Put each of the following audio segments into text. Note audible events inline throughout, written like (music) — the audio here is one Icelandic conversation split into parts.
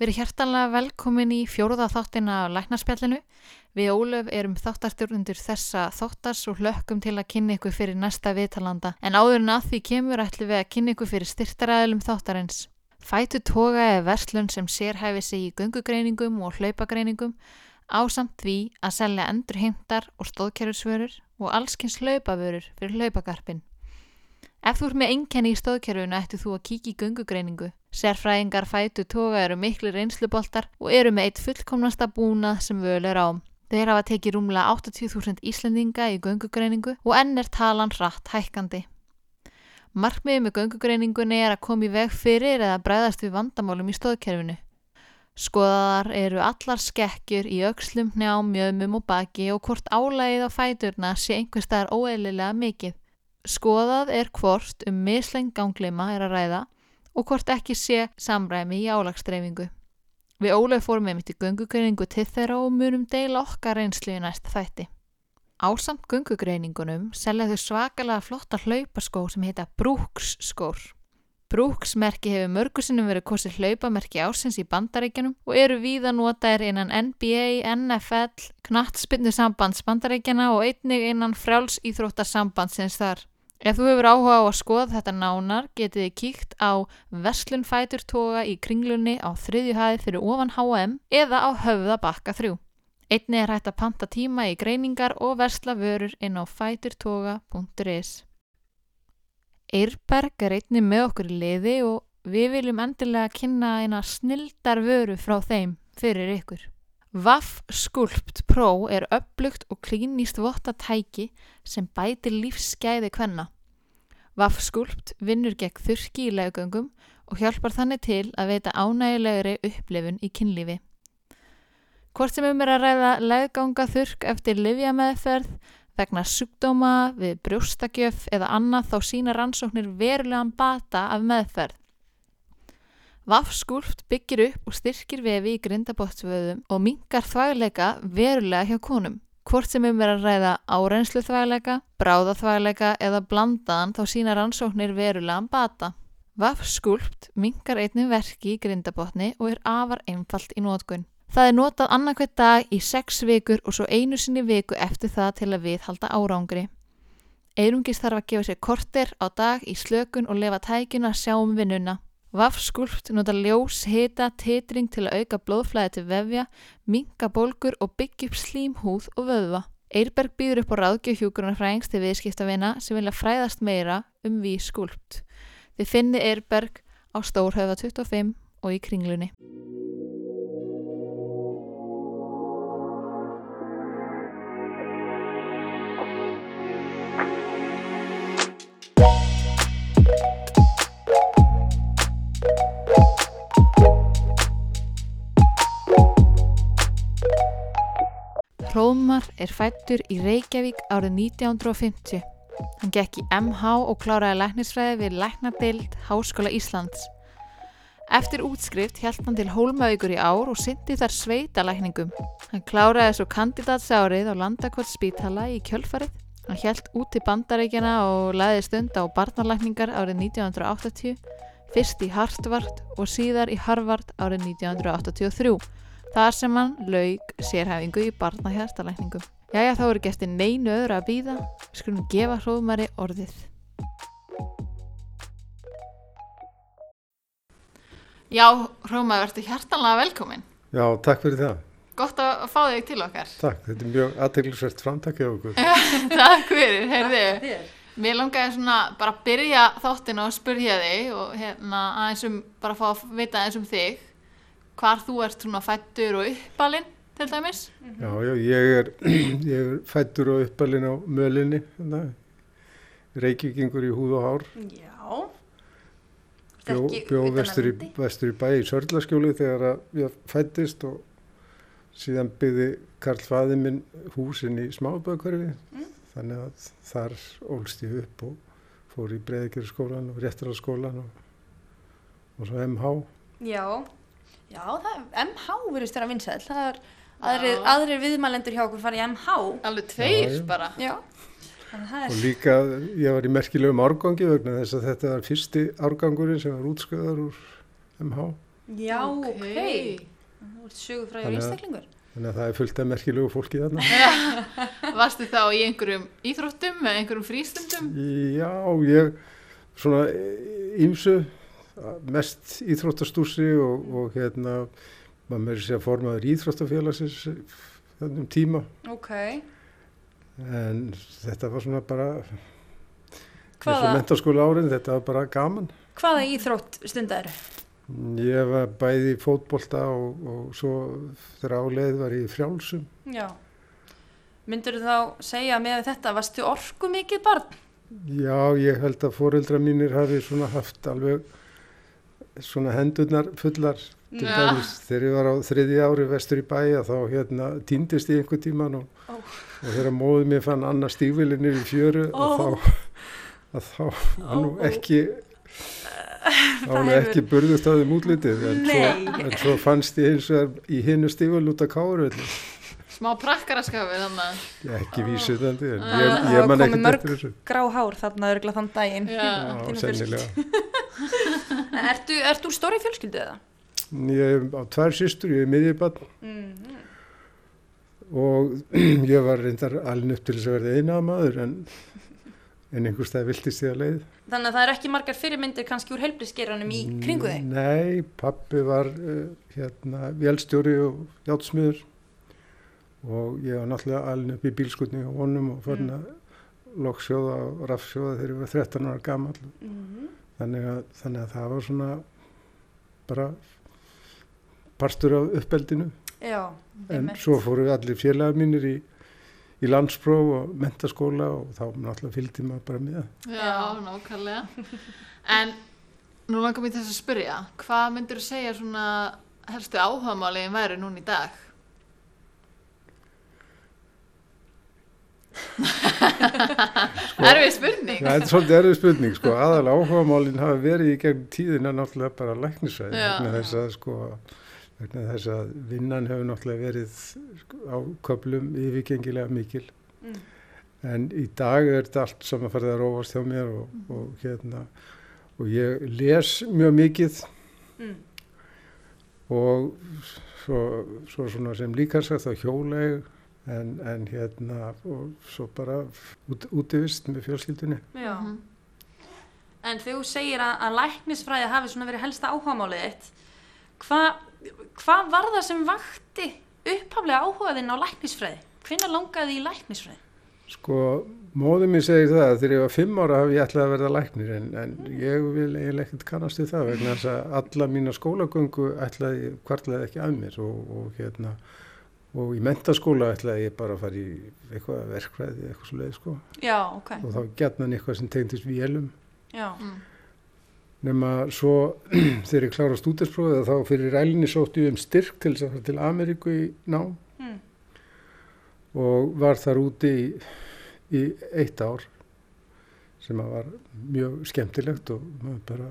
Verið hjertanlega velkomin í fjóruða þáttina á læknarspjallinu. Við Ólöf erum þáttarstjórnundur þessa þáttars og hlökkum til að kynna ykkur fyrir næsta viðtalanda. En áður en að því kemur ætlum við að kynna ykkur fyrir styrtaræðilum þáttarins. Fætu toga er verslun sem sérhæfi sig í gungugreiningum og hlaupagreiningum ásamt því að selja endurheimtar og stóðkerfisvörur og allskins hlaupavörur fyrir hlaupagarpin. Ef þú ert með einkenni í stóðkerfinu ættu þú að kíkja í göngugreiningu. Sérfræðingar fætu toga eru miklu reynsluboltar og eru með eitt fullkomnasta búnað sem völ er á. Þeir hafa tekið rúmlega 80.000 Íslendinga í göngugreiningu og enn er talan hratt hækkandi. Markmiðið með göngugreiningunni er að koma í veg fyrir eða bræðast við vandamálum í stóðkerfinu. Skoðaðar eru allar skekkjur í aukslum, njám, mjöðmum og baki og hvort álægið á fæturna sé einhverstaðar óeililega mikið. Skoðað er hvort um misleng ganglima er að ræða og hvort ekki sé samræmi í álagstreifingu. Við Ólef fórum með mitt í göngugreiningu til þeirra og munum deila okkar reynslu í næsta þætti. Ásamt göngugreiningunum selja þau svakalega flotta hlaupaskó sem heita Brooks skór. Brooks merki hefur mörgusinnum verið kosið hlaupamerki ásins í bandaríkjanum og eru víða notaðir innan NBA, NFL, knattspinnu sambands bandaríkjana og einnig innan frjáls íþróttasambandsins þar. Ef þú hefur áhuga á að skoða þetta nánar getið þið kíkt á Verslun Fæturtoga í kringlunni á þriðju hæði fyrir ofan H&M eða á höfða bakka þrjú. Einni er hægt að panta tíma í greiningar og versla vörur inn á fæturtoga.is. Eirberg er einni með okkur í liði og við viljum endilega kynna eina snildar vöru frá þeim fyrir ykkur. Vaff Sculpt Pro er upplugt og klínist votta tæki sem bætir lífsgæði hvenna. Vaff Sculpt vinnur gegn þurki í legungum og hjálpar þannig til að veita ánægilegri upplifun í kynlífi. Hvort sem um er að ræða legganga þurk eftir livjameðferð, vegna sjúkdóma, við brjóstakjöf eða annað þá sína rannsóknir verulegan bata af meðferð. Vafskúlt byggir upp og styrkir vefi í grindabottsvöðum og mingar þvægleika verulega hjá konum. Hvort sem um er að ræða árenslu þvægleika, bráða þvægleika eða blandaðan þá sína rannsóknir verulegan bata. Vafskúlt mingar einnig verki í grindabotni og er afar einfalt í nótgunn. Það er notað annarkvært dag í sex vikur og svo einu sinni viku eftir það til að viðhalda árangri. Eirungis þarf að gefa sér korter á dag í slökun og lefa tækjuna að sjá um vinnuna. Vafskulpt nota ljós, hita, titring til að auka blóðflæði til vefja, minka bólgur og byggja upp slímhúð og vöðva. Eirberg býður upp á ráðgjöf hjúgrunarfræðings til viðskiptavina sem vilja fræðast meira um við skulpt. Þið finni Eirberg á Stórhauða 25 og í kringlunni. Hróðmar er fættur í Reykjavík árið 1950. Hann gekk í MH og kláraði læknisfræði við Læknadild Háskóla Íslands. Eftir útskrift held hann til Hólmavíkur í ár og syndi þar sveita lækningum. Hann kláraði svo kandidatsárið á Landakvort spítala í kjölfarið. Hann held út til bandaríkjana og laði stund á barnalækningar árið 1980, fyrst í Hartvard og síðar í Harvard árið 1983 þar sem hann laug sérhæfingu í barnahjæstalækningum. Jæja, þá eru gæsti neinu öðru að býða, við skulum gefa hróðmari orðið. Já, hróðmari, verður hjartanlega velkomin. Já, takk fyrir það. Gott að fá þig til okkar. Takk, þetta er mjög aðteglisvert framtakið okkur. (laughs) takk fyrir, heyrðu. Mér langaði svona bara að byrja þáttinu og spurja þig og hérna aðeins um, bara að fá að vita aðeins um þig hvar þú ert svona fættur og uppalinn til dæmis? Já, já, ég er, (clears throat) ég er fættur og uppalinn á mölinni, hérna, reykvikingur í húð og hár. Já. Bjó, bjó vestur, í, vestur í bæ í Sörlaskjóli þegar ég fættist og síðan byggði Karl Fæði minn húsinn í smáböðkverfi. Mm. Þannig að þar ólst ég upp og fór í Breiðgjörðskólan og Réttararskólan og, og svo MH. Já. Já, það, MH verðist vera vinsæl, það er aðrir, aðrir viðmælendur hjá okkur farið í MH. Alveg tveir já, bara. Já. Og líka, ég var í merkilegum árgangi vegna þess að þetta var fyrsti árgangurinn sem var útsköðar úr MH. Já, ok. okay. Þú ert sögufræður einstaklingur. Þannig að það er fullt af merkilegu fólki þarna. (laughs) Varstu þá í einhverjum íþróttum eða einhverjum frístundum? Já, ég svona ímsu, mest íþróttastúsi og, og hérna, maður með þess að formaður íþróttafélagsins þannum tíma. Ok. En þetta var svona bara, eins og mentarskóla árið, þetta var bara gaman. Hvaða íþrótt stundar? Ég var bæði í fótbolta og, og svo þegar áleið var ég í frjálsum. Já. Myndur þá segja með þetta, varstu orku mikið barn? Já, ég held að fóreldra mínir hafi svona haft alveg svona hendurnar fullar. Til ja. dæmis. Þegar ég var á þriði ári vestur í bæja þá hérna týndist ég einhver tíman og, oh. og þegar móðið mér fann annar stígvilinir í fjöru oh. og þá, að þá var nú ekki þá er ekki burðust á þeim útlitið en svo, en svo fannst ég eins og í hinnu stífal út af káru smá prakkaraskafið þannig að ekki vísið þannig en ég, ég, ég man ekki eftir þessu. grá hár þarna örgla þann daginn. Já, sennilega (laughs) Ertu, ertu úr stóri fjölskyldu eða? Ég er á tvær sýstur, ég er miðjubann mm -hmm. og (clears throat) ég var reyndar alveg upp til þess að verða eina maður en en einhverstað viltist ég að leið. Þannig að það er ekki margar fyrirmyndir kannski úr helbrísgeranum í kringu þig? Nei, pappi var uh, hérna vélstjóri og hjátsmiður og ég var náttúrulega alveg upp í bílskutning á honum og fann að mm. lokksjóða og raffsjóða þegar ég var 13 ára gammal. Mm -hmm. Þannig, þannig að það var svona bara parstur af uppeldinu. Já, en svo fóru allir félagar mínir í í landspróf og mentaskóla og þá náttúrulega fylgdi maður bara með Já, nákvæmlega En nú langar mér þess að spyrja hvað myndir þú segja svona helstu áhagamálið væri núna í dag? Sko, Erfið spurning Það er svolítið erfið spurning sko, aðal áhagamálinn hafi verið í gegn tíðina náttúrulega bara læknisvæði þess að sko vegna þess að vinnan hefur náttúrulega verið á köplum yfirgengilega mikil mm. en í dag er þetta allt saman farið að róast hjá mér og, mm. og hérna og ég les mjög mikið mm. og svo, svo svona sem líkarsagt þá hjóleg en, en hérna og svo bara út, útivist með fjölskyldunni Já -hmm. En þú segir að, að læknisfræði hafi svona verið helsta áhagamálið eitt hvað hvað var það sem vakti upphaflega áhugaðinn á læknisfræði? Hvinna langaði í læknisfræði? Sko, móðið mér segir það að þegar ég var fimm ára hafi ég ætlaði að verða læknir en, en ég vil eiginlega ekkert kannast í það vegna þess að alla mína skólagöngu ætlaði, hvartlaði ekki að mér og, og hérna og í mentaskóla ætlaði ég bara að fara í eitthvað verkfræði, eitthvað svo leið sko. Já, ok. Og þá gætna hann eitthvað sem tegndist vélum. Já. Mm nema svo (clears throat) þegar ég klára stúdinsprófið þá fyrir rælinni sótti ég um styrk til til Ameríku í nám mm. og var þar úti í, í eitt ár sem að var mjög skemmtilegt og maður bara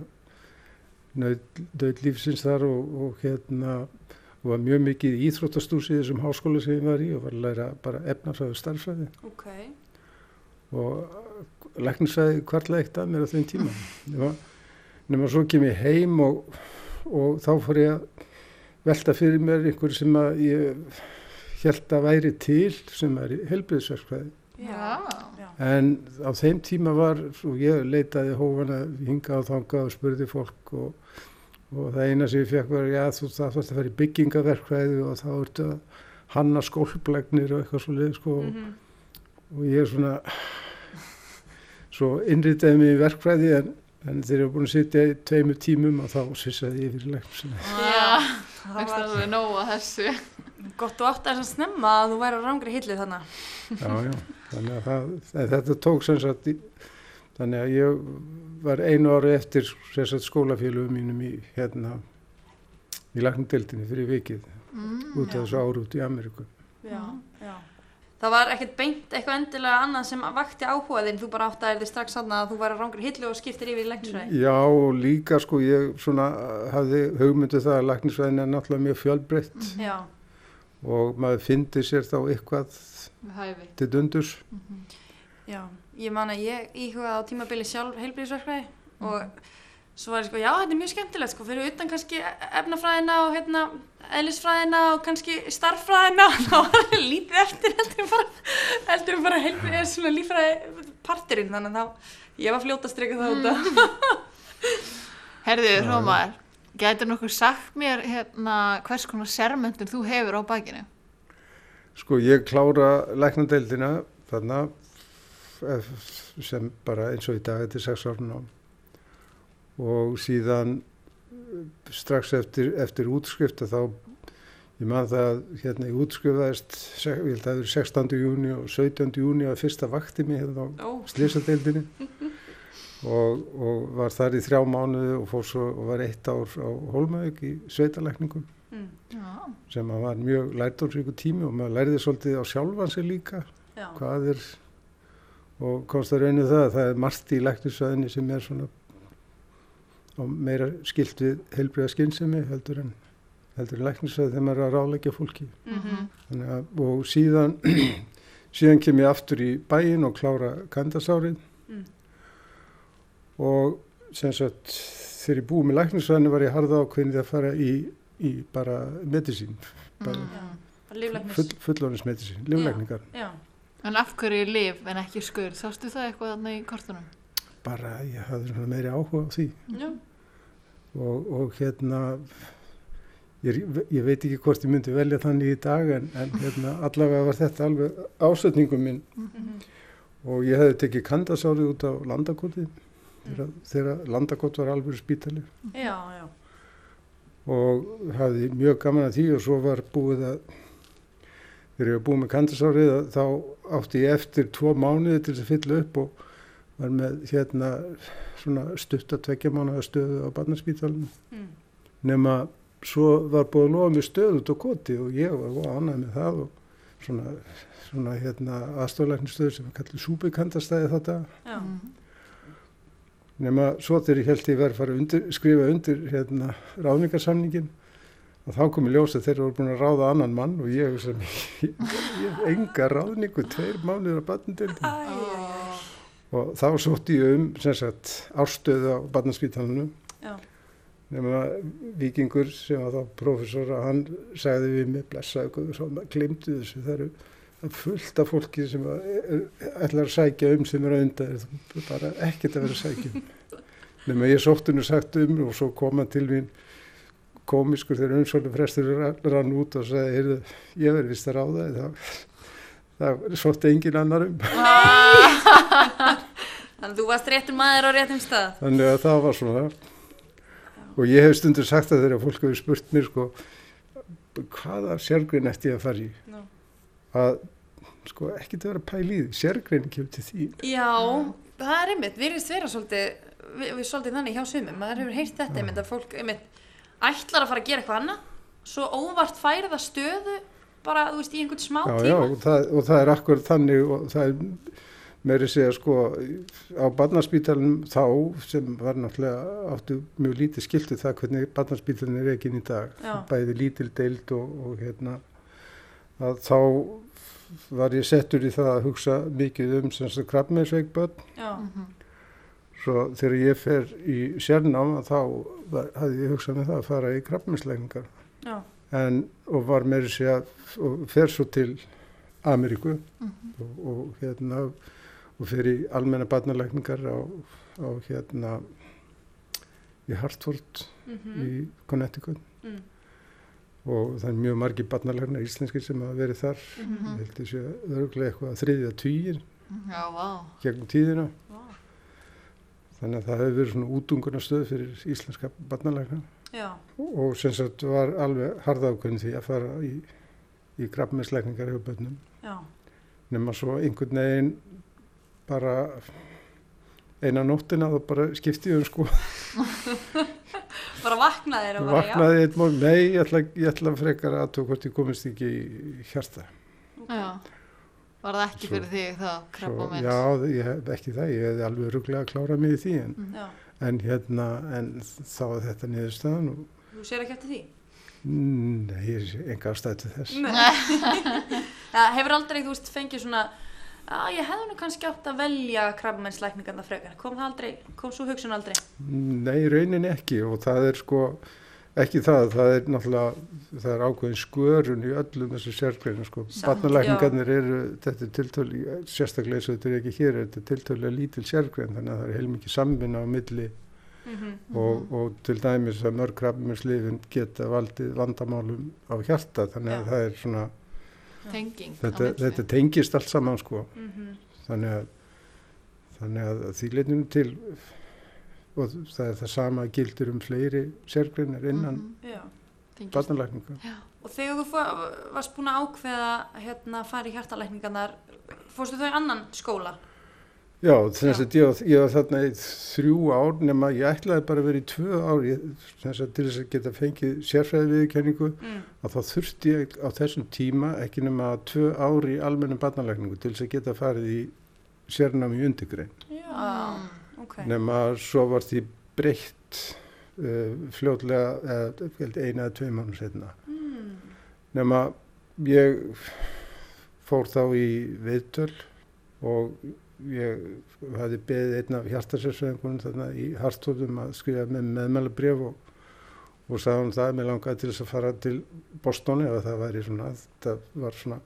nöð lífsins þar og, og hérna og var mjög mikið íþróttastús í þessum háskóla sem ég var í og var að læra bara efnafræðu starfræði okay. og læknisæði hvarlega eitt að mér á þeim tíma. Það var nema svo kem ég heim og, og þá fór ég að velta fyrir mér einhver sem að ég held að væri til sem er helbriðsverkfræði en á þeim tíma var og ég leitaði hófana hinga á þanga og spurði fólk og, og það eina sem ég fekk var já þú það þarfst að fara í byggingaverkfræði og þá ertu að hanna skólplegnir og eitthvað svo leið sko. Mm -hmm. og ég er svona svo innritaði mig í verkfræði en en þeir eru búin að sitja í tveimu tímum og þá svissaði ég fyrir leiknum Já, það var alveg nóga þessu. Gott og átt að snemma að þú væri á rángri hilli þannig Já, já, þannig að það, þetta tók sem sagt í, þannig að ég var einu ári eftir sagt, skólafélögum mínum í hérna í lagnumdeldinni fyrir vikið mm, út af þessu áru út í Ameríku. Já, já. það var ekkert beint eitthvað endilega annað sem vakti áhugaðinn, þú bara átt að er þið strax sann að þú var að rángur hillu og skiptir yfir í læknisvæði Já, líka sko ég svona hafði hugmyndu það að læknisvæðin er náttúrulega mjög fjölbreytt. Mm. og maður fyndi sér þá eitthvað Hæfi. til dundus mm -hmm. Já, ég man að ég íhugaði á tímabili sjálf heilbríðisverkvæði mm og svo var ég sko, já þetta er mjög skemmtilegt sko, fyrir utan kannski efnafræðina og hérna eðlisfræðina og kannski starffræðina (laughs) þá var það lítið eftir heldur um bara, heldur um bara heilbrið eða svona lífræði parturinn þannig að þá, ég var fljóta að streka það út af (laughs) Herðu, Rómar, getur nokkur sagt mér hérna hvers konar sermöndun þú hefur á bakinu? Sko, ég klára læknadeildina þarna sem bara eins og í dag þetta er 6 árun á og síðan strax eftir, eftir útskrifta þá ég man það hérna í útskrifaðist ég held að það eru 16. júni og 17. júni að fyrsta vakti mig hérna á oh. slísadeildinni (laughs) og, og var þar í þrjá mánuði og fór svo og var eitt ár á Holmavík í sveitalækningum mm. sem var mjög lærdónsvíku tími og maður læriði svolítið á sjálfansi líka Já. hvað er og komst að rauninu það að það er margt í læknisvæðinni sem er svona meira skilt við heilbriða skynsemi heldur en heldur en læknisvæði þegar maður er að ráleggja fólki mm -hmm. að, og síðan (clears throat) síðan kem ég aftur í bæin og klára kandasárið mm. og sem sagt þegar ég búið með læknisvæðinu var ég harða ákveðin að fara í, í bara medisín bara mm. full, fullónismedisín, livlækningar En af hverju liv en ekki skur? Sástu það eitthvað þannig í kortunum? Bara ég hafði meiri áhuga á því Já. Og, og hérna ég, ég veit ekki hvort ég myndi velja þannig í dag en, en hérna, allavega var þetta alveg ásötningum minn mm -hmm. og ég hefði tekið kandasárið út á landakoti mm. þegar landakot var alveg spítali Já, já og hafði mjög gaman að því og svo var búið að þegar ég var búið með kandasárið þá átti ég eftir tvo mánuði til þess að fylla upp og var með hérna svona stutt að tvekja mánuða stöðu á barnaspítalunum mm. nema svo var búið að lofa mér stöðu út á koti og ég var ánæg með það og svona, svona hérna aðstoflæknistöðu sem við kallum súbykandastæði þetta mm. nema svo þegar ég held ég verið að fara undir, skrifa undir hérna ráðningarsamningin og þá kom ég ljósa þegar þeir voru búin að ráða annan mann og ég (laughs) ég hef enga ráðningu, tveir mánuður á batnindildinu og þá sótt ég um sagt, árstöðu á batnarskvítalunum nema vikingur sem var þá profesor og hann sagði við mig blessaðu og svo glimtu þessu. Það eru fullt af fólki sem ætlar að sækja um sem eru undan. Bara ekkert að vera að sækja um. Nema ég sótt hennu sagt um og svo kom hann til mín komiskur þegar umsvöldu frestur rann út og sagði, heyrðu, ég verði vist að ráða það, það svolítið engin annar um. (laughs) Þannig að þú varst réttum maður á réttum stað. Þannig að það var svona. Og ég hef stundur sagt að þegar fólk hefur spurt mér sko, hvaða sérgrein ætti ég að fara í? No. að sko ekki til að vera pæl í því. Sérgrein kemur til því Já, það er einmitt, við erum sverað svolítið við, við svolítið þannig hjá sumum. Maður hefur heyrt þetta einmitt að fólk einmitt ætlar að fara að gera eitthvað annað svo óvart færið að stöðu bara, þú veist, í einhvern smá já, tíma já, og, það, og það er akkur þannig og það er meiri segja sko á barnaspítalunum þá sem var náttúrulega áttu mjög lítið skiltið það hvernig barnaspítalun er ekki inn í dag já. bæði lítil deild og, og hérna að þá var ég settur í það að hugsa mikið um sem sagt krabmeisveikbönn já mm -hmm. Svo þegar ég fer í sérnám þá hafði ég hugsað með það að fara í krabbminsleikningar og var með þessi að fer svo til Ameríku mm -hmm. og, og hérna og fer í almenna barnalækningar á, á hérna í Hartford mm -hmm. í Connecticut mm. og það er mjög margi barnalæknar íslenskir sem hafa verið þar -hmm. ég held að öruglega eitthvað að þriðja týjir gegnum tíðina þannig að það hefur verið svona útungunarstöð fyrir íslenska barnalækna og sem sagt var alveg harðákveðin því að fara í, í grafmessleikningar hjá bönnum nema svo einhvern veginn bara eina nóttina þá bara skipti um sko. (laughs) Bara vaknaði þér vaknaði eitt mál, nei ég ætla, ég ætla frekar að tók hvort ég komist ekki í hjarta. Já Var það ekki svo, fyrir því það krabba með? Já, ég hef ekki það, ég hef alveg rugglega að klára mig í því en, mm. en hérna, en þá er þetta niðurstöðan. Þú sér ekki eftir því? Nei, ég er enga ástæði til þess. (laughs) ja, hefur aldrei, þú veist, fengið svona að ég hefði nú kannski átt að velja krabbamennslækningarna frekar, kom það aldrei, kom svo hugsun aldrei? Nei, raunin ekki og það er sko ekki það, það er náttúrulega, það er ákveðin skörun í öllum þessu sérgreinu sko. Barnalækningarnir eru, þetta er tiltölu, sérstaklega eins og þetta er ekki hér, þetta er tiltölu lítil sérgrein þannig að það er heilmikið samvinna á milli mm -hmm. og, og til dæmis að mörg krabbmennslifin geta valdið vandamálum á hjarta þannig að Já. það er svona tenging þetta, þetta tengist allt saman sko mm -hmm. þannig að þannig að því leitnum til og það er það sama gildur um fleiri sérgrinnar innan mm -hmm. barnalækninga og þegar þú varst búin að ákveða hérna að fara í hjartalækningarnar fórstu þau í annan skóla? Já, þess að ég, ég var þarna í þrjú ár nema ég ætlaði bara að vera í tvö ár ég, þess að til þess að geta fengið sérfræði viðkenningu mm. að þá þurfti ég á þessum tíma ekki nema tvö ár í almennum barnalækningu til þess að geta farið í sérnam í undirgrein okay. nema svo var því breytt uh, fljóðlega uh, eina eða tvei mánu setna mm. nema ég fór þá í viðtöl og ég hafi beðið einn af hjartarsessöðingunum þarna í Hartóðum að skrifa með meðmælabrjöf og, og sagði hann það, mér langaði til þess að fara til Bostoni og það væri svona, það var svona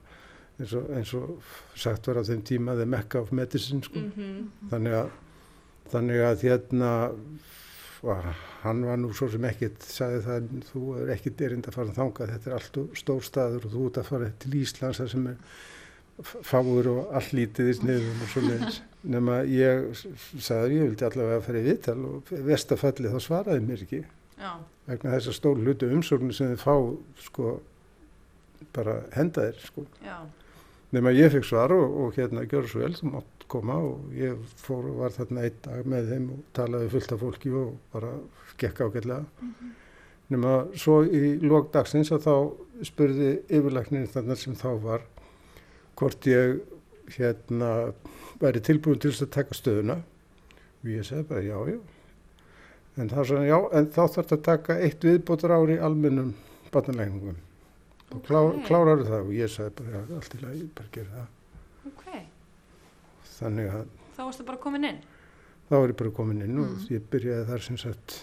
eins og, eins og sagt var á þeim tíma the mecca of medicine sko. Mm -hmm. þannig að þannig að hérna hann var nú svo sem ekkert sagði það, þú er ekkert erind að fara þanga, þetta er allt stór staður og þú ert að fara til Íslands það sem er fáur og alllítið í sniðum og svo leiðis (laughs) nema ég sagði ég vildi allavega að fara í vittal og vestafalli þá svaraði mér ekki Já. vegna þess að stór hlutu umsóknu sem þið fá sko bara henda þér sko Já. nema ég fikk svar og, og hérna gjör svo vel þú mátt koma og ég fór var þarna einn dag með þeim og talaði fullt af fólki og bara gekk ágætlega. Mm -hmm. nema svo í lókdagsins að þá spurði yfirlæknin þarna sem þá var hvort ég hérna væri tilbúin til þess að taka stöðuna. Og ég segi bara já, já. En þá sagði já, en þá þarf þetta að taka eitt viðbótar ári í almennum barnalækningum. Og okay. klá, kláraru það. Og ég sagði bara allt í lagi, bara gera það þannig að þá varstu bara komin inn þá var ég bara komin inn mm. og ég byrjaði þar sem sagt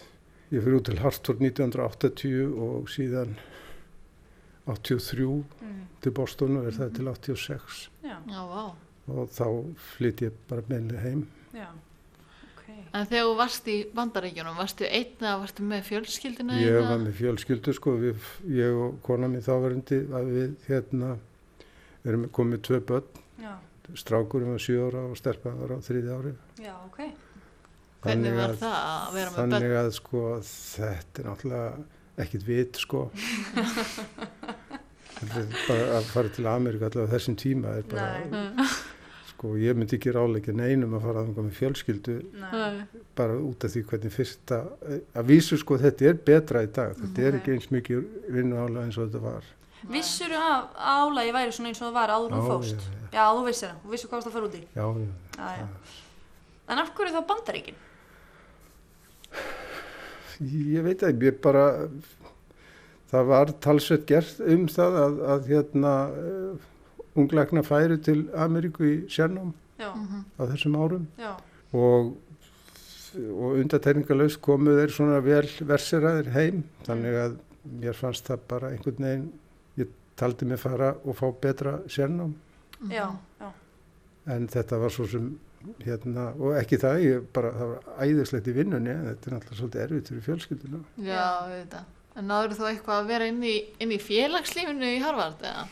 ég fyrir út til Hartford 1980 og síðan 83 mm. til Boston og er það til 86 Já. Já, wow. og þá flytt ég bara meðlega heim Já, okay. En þegar þú varst í bandaríkjunum varstu einn eða varstu með fjölskyldina? Ég eða? var með fjölskyldu sko við, ég og kona mér þáverandi við hérna erum komið tvö börn strákurum var 7 ára og stelpa var á þriði ári. Já, ok. Hvernig var það að vera með börn? Þannig að sko þetta er náttúrulega ekkit vit sko. (laughs) Bara að fara til Ameríka allavega þessum tíma er bara sko ég myndi ekki ráleika neinum að fara aðeins með fjölskyldu Nei. bara út af því hvernig fyrsta að vísu sko þetta er betra í dag. Þetta Nei. er ekki eins mikið vinnu álega eins og þetta var Vissur þú að álægi væri svona eins og það var áður og fóst? Já, já. já, þú vissir það, þú vissir hvað það fara úti Já, já, já. En af hverju þá bandaríkinn? ég veit að ég bara það var talsveit gert um það að, að hérna uh, ungleikna færi til Ameríku í sérnám mhm. á þessum árum Já. og og undatæringalauðs komu þeir svona vel versiraðir heim þannig að mér fannst það bara einhvern veginn taldi mig fara og fá betra sérnám já, já. en þetta var svo sem hérna, og ekki það, ég bara, það var æðislegt í vinnunni, þetta er náttúrulega svolítið erfitt fyrir fjölskylduna. Já, þetta. En náður þú eitthvað að vera inn í, inn í félagslífinu í Harvard, eða?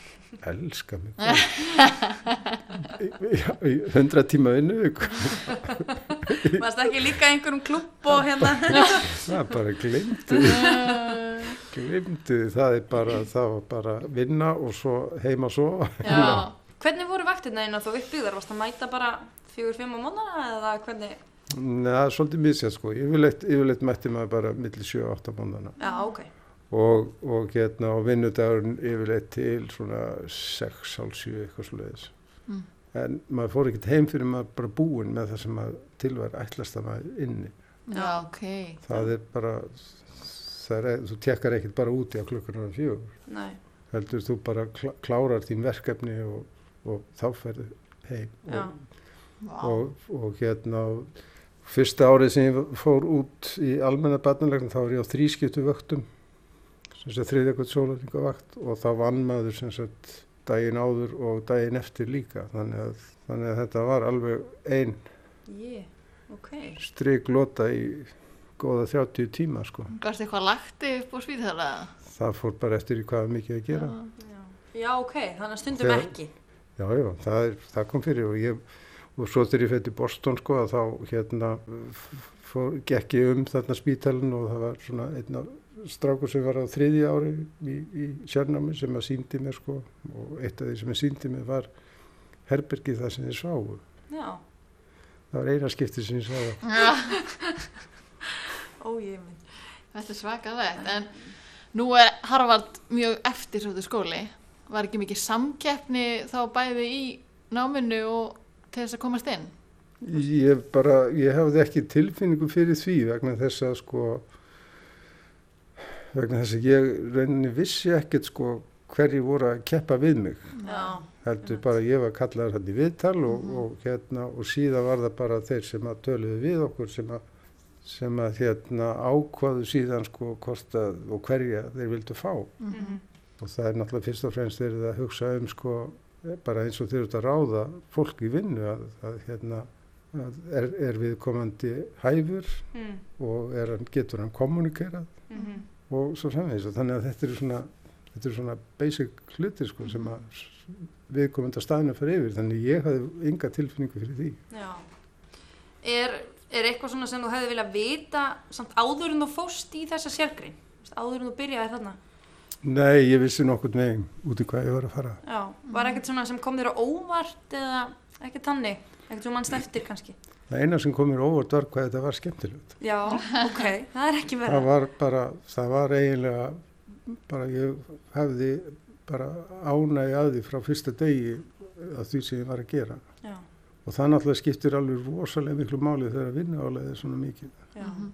Elska mig. (laughs) Já, í hundra tíma vinnu. Varst það ekki líka einhverjum klubb og hérna? Það er bara glimtu. (laughs) Glimtu, það er bara, það var bara vinna og svo heima svo. Já. Hvernig voru vaktirna einn að þú uppbyggðar? Varst það mæta bara fjögur, fimm á mónana eða hvernig? Nei, það er svolítið misjað sko. Yfirleitt, yfirleitt mætti maður bara millir 7-8 mónana. Já, ok. Og, og hérna á vinnudagurinn yfirleitt til svona 6-7 eitthvað sluðis. Mm. En maður fór ekkert heim fyrir maður bara búin með það sem maður tilværi ætlast að maður inni. Já, ok. Það er bara, er, þú tekkar ekkert bara úti á klukkunar fjögur. Nei. Heldur þú bara klárar þín verkefni og, og þá ferður heim og, og, og hérna fyrsta árið sem ég fór út í almenna barnalegn þá var ég á þrískiptu vöktum sem sé þriðjakvöld sólartingavakt og þá vann maður sem sagt daginn áður og daginn eftir líka þannig að, þannig að þetta var alveg einn yeah, okay. stryglota í góða 30 tíma sko. Gast eitthvað lagti upp á svíðhæla? Það fór bara eftir í hvað mikið að gera. Já, já. já ok, þannig að stundum Þegar, ekki. Já, já, það, er, það kom fyrir og ég, og svo þegar ég fætti Boston sko að þá hérna fór, gekk ég um þarna spítalinn og það var svona einna strákur sem var á þriðja ári í, í sérnámi sem að síndi mér sko og eitt af því sem að síndi mér var herbergið það sem þið sváu. Já. Það var eina skipti sem ég sá (laughs) (laughs) það. Ó ég minn. Þetta er svakaðvegt, en nú er Harvard mjög eftirsóttu skóli. Var ekki mikið samkeppni þá bæði í náminu og til þess að komast inn? Ég bara, ég hefði ekki tilfinningu fyrir því vegna þess að sko, vegna þess að ég reyni vissi ekkert sko hverju voru að keppa við mig. Já. Heldur bara ég var kallaður hann í viðtal og, mm -hmm. og hérna og síðan var það bara þeir sem að töluðu við okkur sem að sem að hérna ákvaðu síðan sko hvort að og hverja þeir vildu fá mm -hmm. og það er náttúrulega fyrst og fremst þeir að hugsa um sko bara eins og þeir eru að ráða fólk í vinnu að, að hérna að er, er viðkomandi hæfur mm. og er, getur hann kommunikerað mm -hmm. og svo framvegis og þannig að þetta eru svona þetta eru svona basic hlutir sko sem að viðkomandi að staðinu fyrir yfir þannig ég hafði ynga tilfinningu fyrir því Já Er er eitthvað svona sem þú hefði viljað vita samt áður en þú fóst í þessa sérgrein? Áður en þú byrjaði þarna? Nei, ég vissi nokkur neginn út í hvað ég var að fara. Já, var ekkert svona sem kom þér á óvart eða ekkert tannig, ekkert sem mannst eftir kannski? Það eina sem kom mér óvart var hvað þetta var skemmtilegt. Já, ok, það er ekki verið Það var bara, það var eiginlega bara ég hefði bara ánægi að því frá fyrsta degi að því sem ég var að gera og það náttúrulega skiptir alveg rosalega miklu máli þegar vinnuálega er svona mikið já, mhm.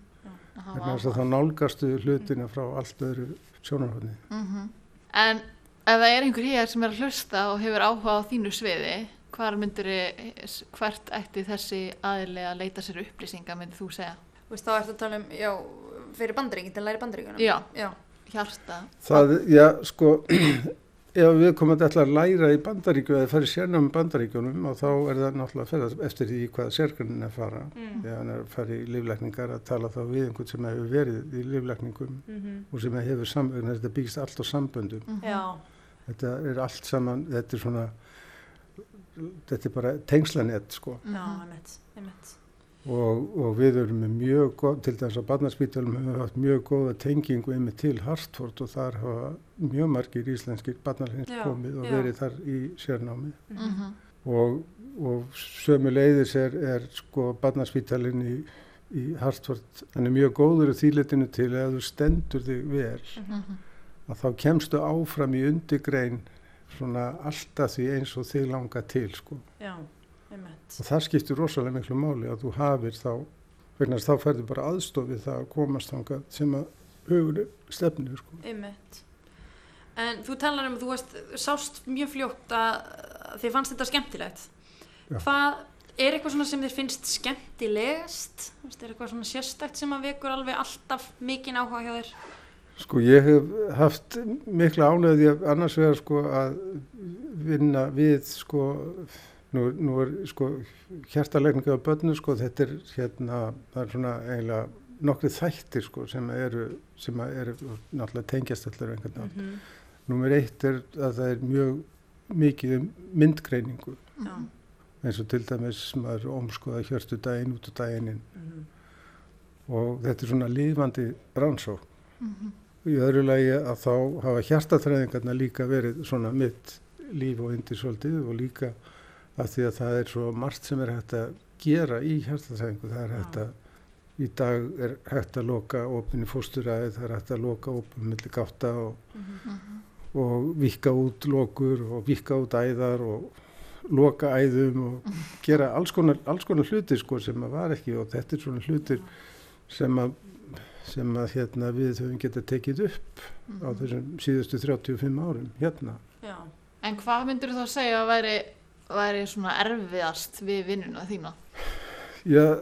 þannig að þá nálgastu hlutina frá allt öðru sjónarhóðni mm -hmm. En ef það er einhver hér sem er að hlusta og hefur áhuga á þínu sviði hvert ætti þessi aðilega að leita sér upplýsinga myndir þú segja? Þú veist þá ertu að tala um já, fyrir bandaríkinn til að læra bandaríkunum Já, já. hjarta Það, já, sko (clears throat) ef við komum að læra í bandaríkju eða fara í sérnum bandaríkjunum og þá er það náttúrulega að ferða eftir því hvað sérgrunin er að fara mm. þegar hann er að fara í líflækningar að tala þá við einhvern sem hefur verið í líflækningum mm -hmm. og sem hefur sambund þetta byggst allt á sambundum mm -hmm. þetta er allt saman þetta er svona þetta er bara tengslanett sko einmitt Og, og við erum með mjög góð, til dæmis á barnaspítalum hefur haft mjög góða tengingu einmitt til Hartford og þar hafa mjög margir íslenskir barnarhengst komið og já. verið þar í sérnámi mm -hmm. og, og sömu leiðis er, er sko barnaspítalin í, í Hartford, hann er mjög góður í þýletinu til að þú stendur þig vel mm -hmm. að þá kemstu áfram í undirgrein svona alltaf því eins og þig langa til sko. Já og það skiptir rosalega miklu máli að þú hafir þá vegna þá færður bara aðstofið það að komast þangað sem að hugur stefnir sko. En þú talar um að þú veist, sást mjög fljótt að þið fannst þetta skemmtilegt. Já. hvað er eitthvað sem þið finnst skemmtilegast? Er eitthvað svona sérstækt sem að vekur alveg alltaf mikinn áhuga hjá þér? Sko ég hef haft mikla ánöði annars vegar sko að vinna við sko Nú, nú er sko hjertalegninga á börnu sko þetta er hérna það er svona eiginlega nokkrið þættir sko sem eru sem eru náttúrulega tengjast allir einhvern veginn. Mm -hmm. Númer eitt er að það er mjög mikið um myndgreiningu mm. eins og til dæmis maður omskoða hjörstu daginn út á daginn mm -hmm. og þetta er svona lífandi rannsók. -hmm. Í öðru lagi að þá hafa hjertatræðingarna líka verið svona mitt líf og undir svolítið og líka af því að það er svo margt sem er hægt að gera í hjartasæðingu það er hægt að í dag er hægt að loka opinni fósturæði, það er hægt að loka opinni millir gáta og, mm -hmm. og vika út lokur og vika út æðar og loka æðum og gera alls konar, alls konar hlutir sko sem að var ekki og þetta er svona hlutir sem að, sem að hérna, við höfum getað tekið upp mm -hmm. á þessum síðustu 35 árum hérna. Já. En hvað myndur þú þá segja að væri væri svona erfiðast við vinnuna þína? Já,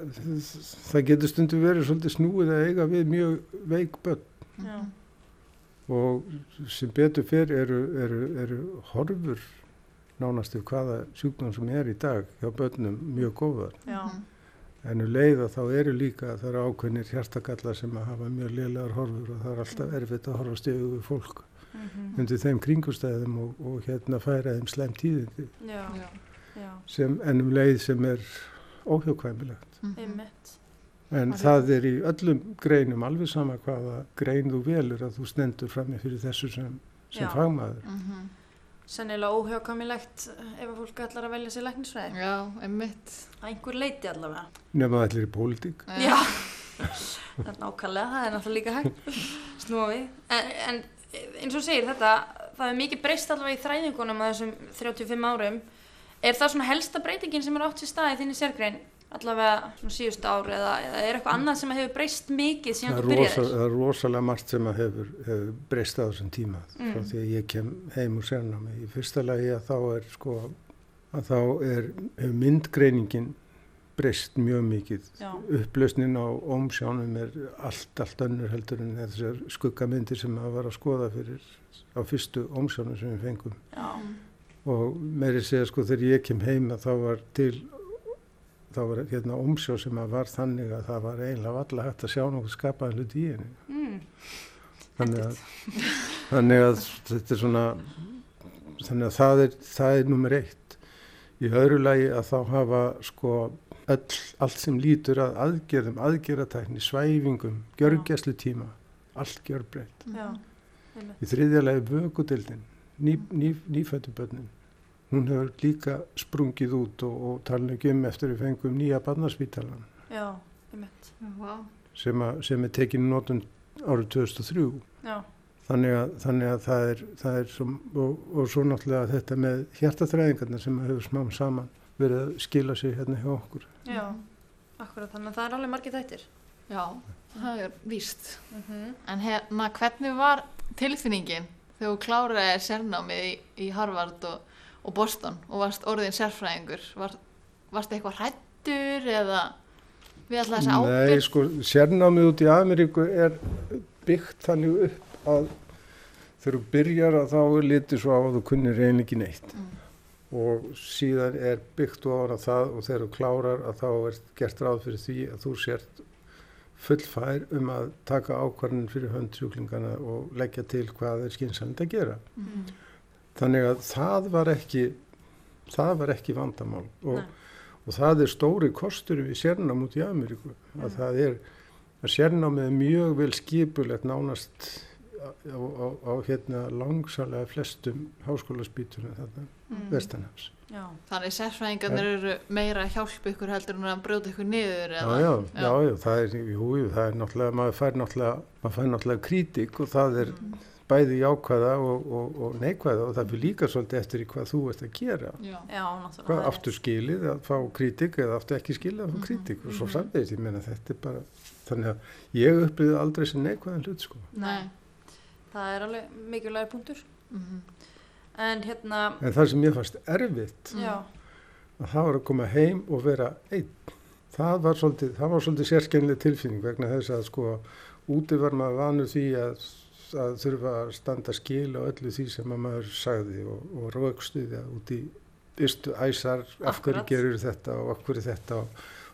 það getur stundu verið svolítið snúið að eiga við mjög veik börn Já. og sem betur fyrr eru, eru, eru horfur nánast yfir hvaða sjúknum sem er í dag hjá börnum mjög góðar. Já. En um leið að þá eru líka það eru ákveðnir hjartakallar sem að hafa mjög liðlegar horfur og það er alltaf erfitt að horfa stöðu við fólk Mhm. undir þeim kringustæðum og, og hérna færa þeim slem tíðindi Já. Já. Já. sem ennum leið sem er óhjókvæmilegt. Mhm. Einmitt. En Það það er í öllum greinum alveg sama hvaða grein þú velur að þú stendur frammi fyrir þessu sem, sem fagmaður. Mhm. Sennilega óhjákamilegt ef að fólk ætlar að velja sér læknisfræði. Já, einmitt. Að einhver leiti allavega. Nefna það allir í pólitík. Já, (laughs) það er nákvæmlega, það er náttúrulega líka hægt, (laughs) snúa við. En, en eins og segir þetta, það er mikið breyst allavega í þræðingunum á þessum 35 árum. Er það svona helsta breytingin sem er átt sér staði þinni sérgrein, allavega svona síðustu ár eða, eða er eitthvað annað sem hefur breyst mikið síðan þú byrjaðir? það er rosalega margt sem að hefur, hefur breyst á þessum tíma Mm. frá því að ég kem heim úr sérnámi. Í fyrsta lagi að þá er sko að þá er myndgreiningin breyst mjög mikið. Já. Upplausnin á ómsjánum er allt, allt önnur heldur en þessar skuggamyndir sem að var að skoða fyrir á fyrstu ómsjánum sem við fengum. Já, Og meiri segja sko þegar ég kem heim að þá var til þá var hérna ómsjá sem að var þannig að það var eiginlega valla hægt að sjá nokkuð skapaðan hlut í henni. mm. Þannig að, þannig að þetta er svona, þannig að það er, það er nummer eitt. Í öðru lagi að þá hafa sko öll, allt sem lítur að aðgerðum, aðgerðatækni, svæfingum, gjörgæslu tíma, allt gjörbreytt. já, Mhm. Í þriðja lagi vökudildin, ný, ný, nýfættubönnin. Hún hefur líka sprungið út og, og talin ekki um eftir við fengum nýja barnaspítalan Já, einmitt. Vá. sem, að, sem er tekin í nótun árið 2003. Já, Þannig að, þannig að það er, það er som, og, og svo náttúrulega þetta með hjartaþræðingarna sem hefur smám saman verið að skila sig hérna hjá okkur. já, akkurat, þannig að það er alveg margir þættir. Já, það er víst. Mm En hérna, hvernig var tilfinningin þegar þú kláraði sérnámið í, í Harvard og, og Boston og varst orðin sérfræðingur? Var, varst eitthvað hrættur eða við alltaf þessa Nei, ábyrgð? sko, sérnámið út í Ameríku er byggt þannig upp að þegar þú byrjar að þá er litið svo á að þú kunnir eiginlega ekki neitt. Mm. Og síðan er byggt ofan að það og þegar þú klárar að þá er gert ráð fyrir því að þú sért fullfær um að taka ákvarðin fyrir höndjúklingana og leggja til hvað er skynsamt að gera. Mm. Þannig að það var ekki, það var ekki vandamál og, og það er stóri kostur við sérnám út í Ameríku að Mm. það er að sérnámið er mjög vel skipulegt nánast á, á, á, hérna langsalega flestum háskólaspítunum þarna Mm. vestanhafs. Já, Þannig sérfræðingarnir eru meira að hjálpa ykkur heldur en að brjóta ykkur niður Já, eða? já, já, já, það er, jú, jú, það er náttúrulega, maður fær náttúrulega, maður fær náttúrulega kritik og það er Mm. bæði jákvæða og, og, og neikvæða og það fyrir líka svolítið eftir í hvað þú ert að gera. Já. já, náttúrulega. Hvað aftur skilið að fá kritik eða aftur ekki skilið að fá Mhm, kritik og svo mhm. framvegis, ég meina þetta er bara, þannig að ég upplýði aldrei sem neikvæðan hlut, sko. Nei, það er alveg mikilvægur punktur. Mhm. En hérna, En það sem ég fannst erfitt, Mm. já, að það var að koma heim og vera einn. Það var svolítið, það var svolítið sérskennlega tilfinning vegna þess að sko úti var maður vanur því að, að þurfa að standa skil á öllu því sem að maður sagði og, og raukstuði út í ystu æsar af hverju gerur þetta og af hverju þetta og,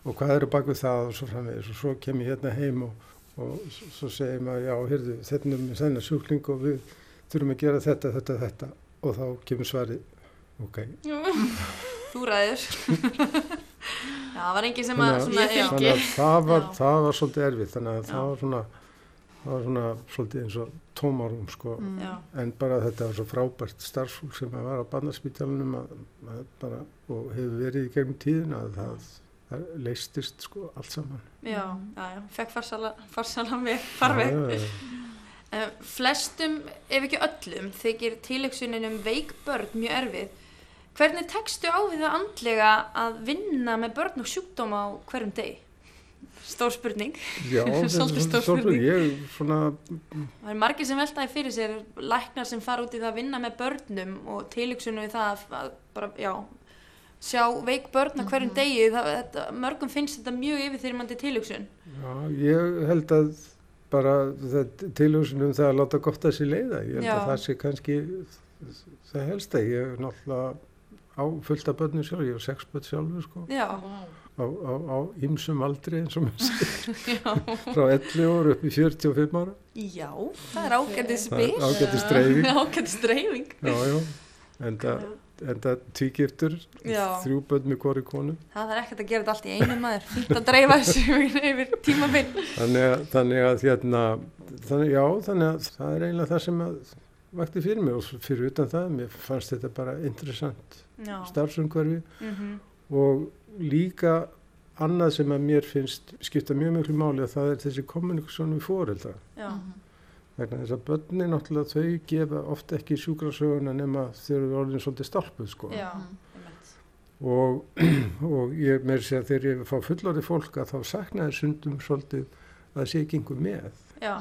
og hvað eru bak við það og svo framvegis og svo kem ég hérna heim og, og svo segir maður já, heyrðu, þetta er með þennan sjúkling og við þurfum að gera þetta, þetta, þetta og þá kemur svarið, ok, (laughs) þú ræður. (laughs) já, það var enginn sem að, Þannig að- það var, það var svolítið erfitt þannig að Já. það var svona það var svona svolítið eins og tómarum sko Mm. já, en bara þetta var svo frábært starfsfólk sem að var á bara, og hefur verið í gegnum tíðina að það, það leistist sko allt saman já, já, já, fekk farsala, farsala með farveg. Já, já. Uh, (laughs) flestum, ef ekki öllum, þykir tilöksunin um veik börn mjög erfið. Hvernig tekstu á við það andlega að vinna með börn og sjúkdóma á hverjum degi? Stór spurning. Já, (laughs) Svolítið stór spurning. Ég svona, Það er margir sem veltaði fyrir sér, læknar sem fara út í það að vinna með börnum og tilöksunum við það að, að bara, já, sjá veik börn að hverjum mhm. degi, það, þetta, mörgum finnst þetta mjög yfirþyrmandi tilhugsun. Já, ég held að bara tilhugsunum það að láta gott að sér leiða, ég held Já. að það sé kannski það helst að ég er náttúrulega á fullta börnum sjálf, ég er sex börn sjálfur sko. Já. Á ýmsum aldri eins og sér, (laughs) frá 11 ára upp í 45 ára. Já, það er ágættið spil. Ágættið streifing. (laughs) Ágættið streifing. Já, já, en það en það tvíkiptur þrjú börn með hvori konu. Það er ekkert að gera þetta allt í einu maður. Fýtt að dreifa þessu yfir tímafinn þannig að, þannig að hérna, þannig, já, þannig að það er eiginlega það sem að vakti fyrir mig. Og fyrir utan það mér fannst þetta bara interessant starfsumhverfi. Mm -hmm. og líka annað sem að mér finnst skipta mjög mjög mjög máli að það er þessi kommunikasjónu við fóreldra já. Mhm vegna þess að börni náttúrulega þau gefa ofta ekki sjúkrasöguna nema þau orðin svolítið stálpuð sko. Já, og, (clears throat) og ég með þess að þegar ég fá fullorði fólk að þá saknaði sundum svolítið að það sé ekki einhver með. Já.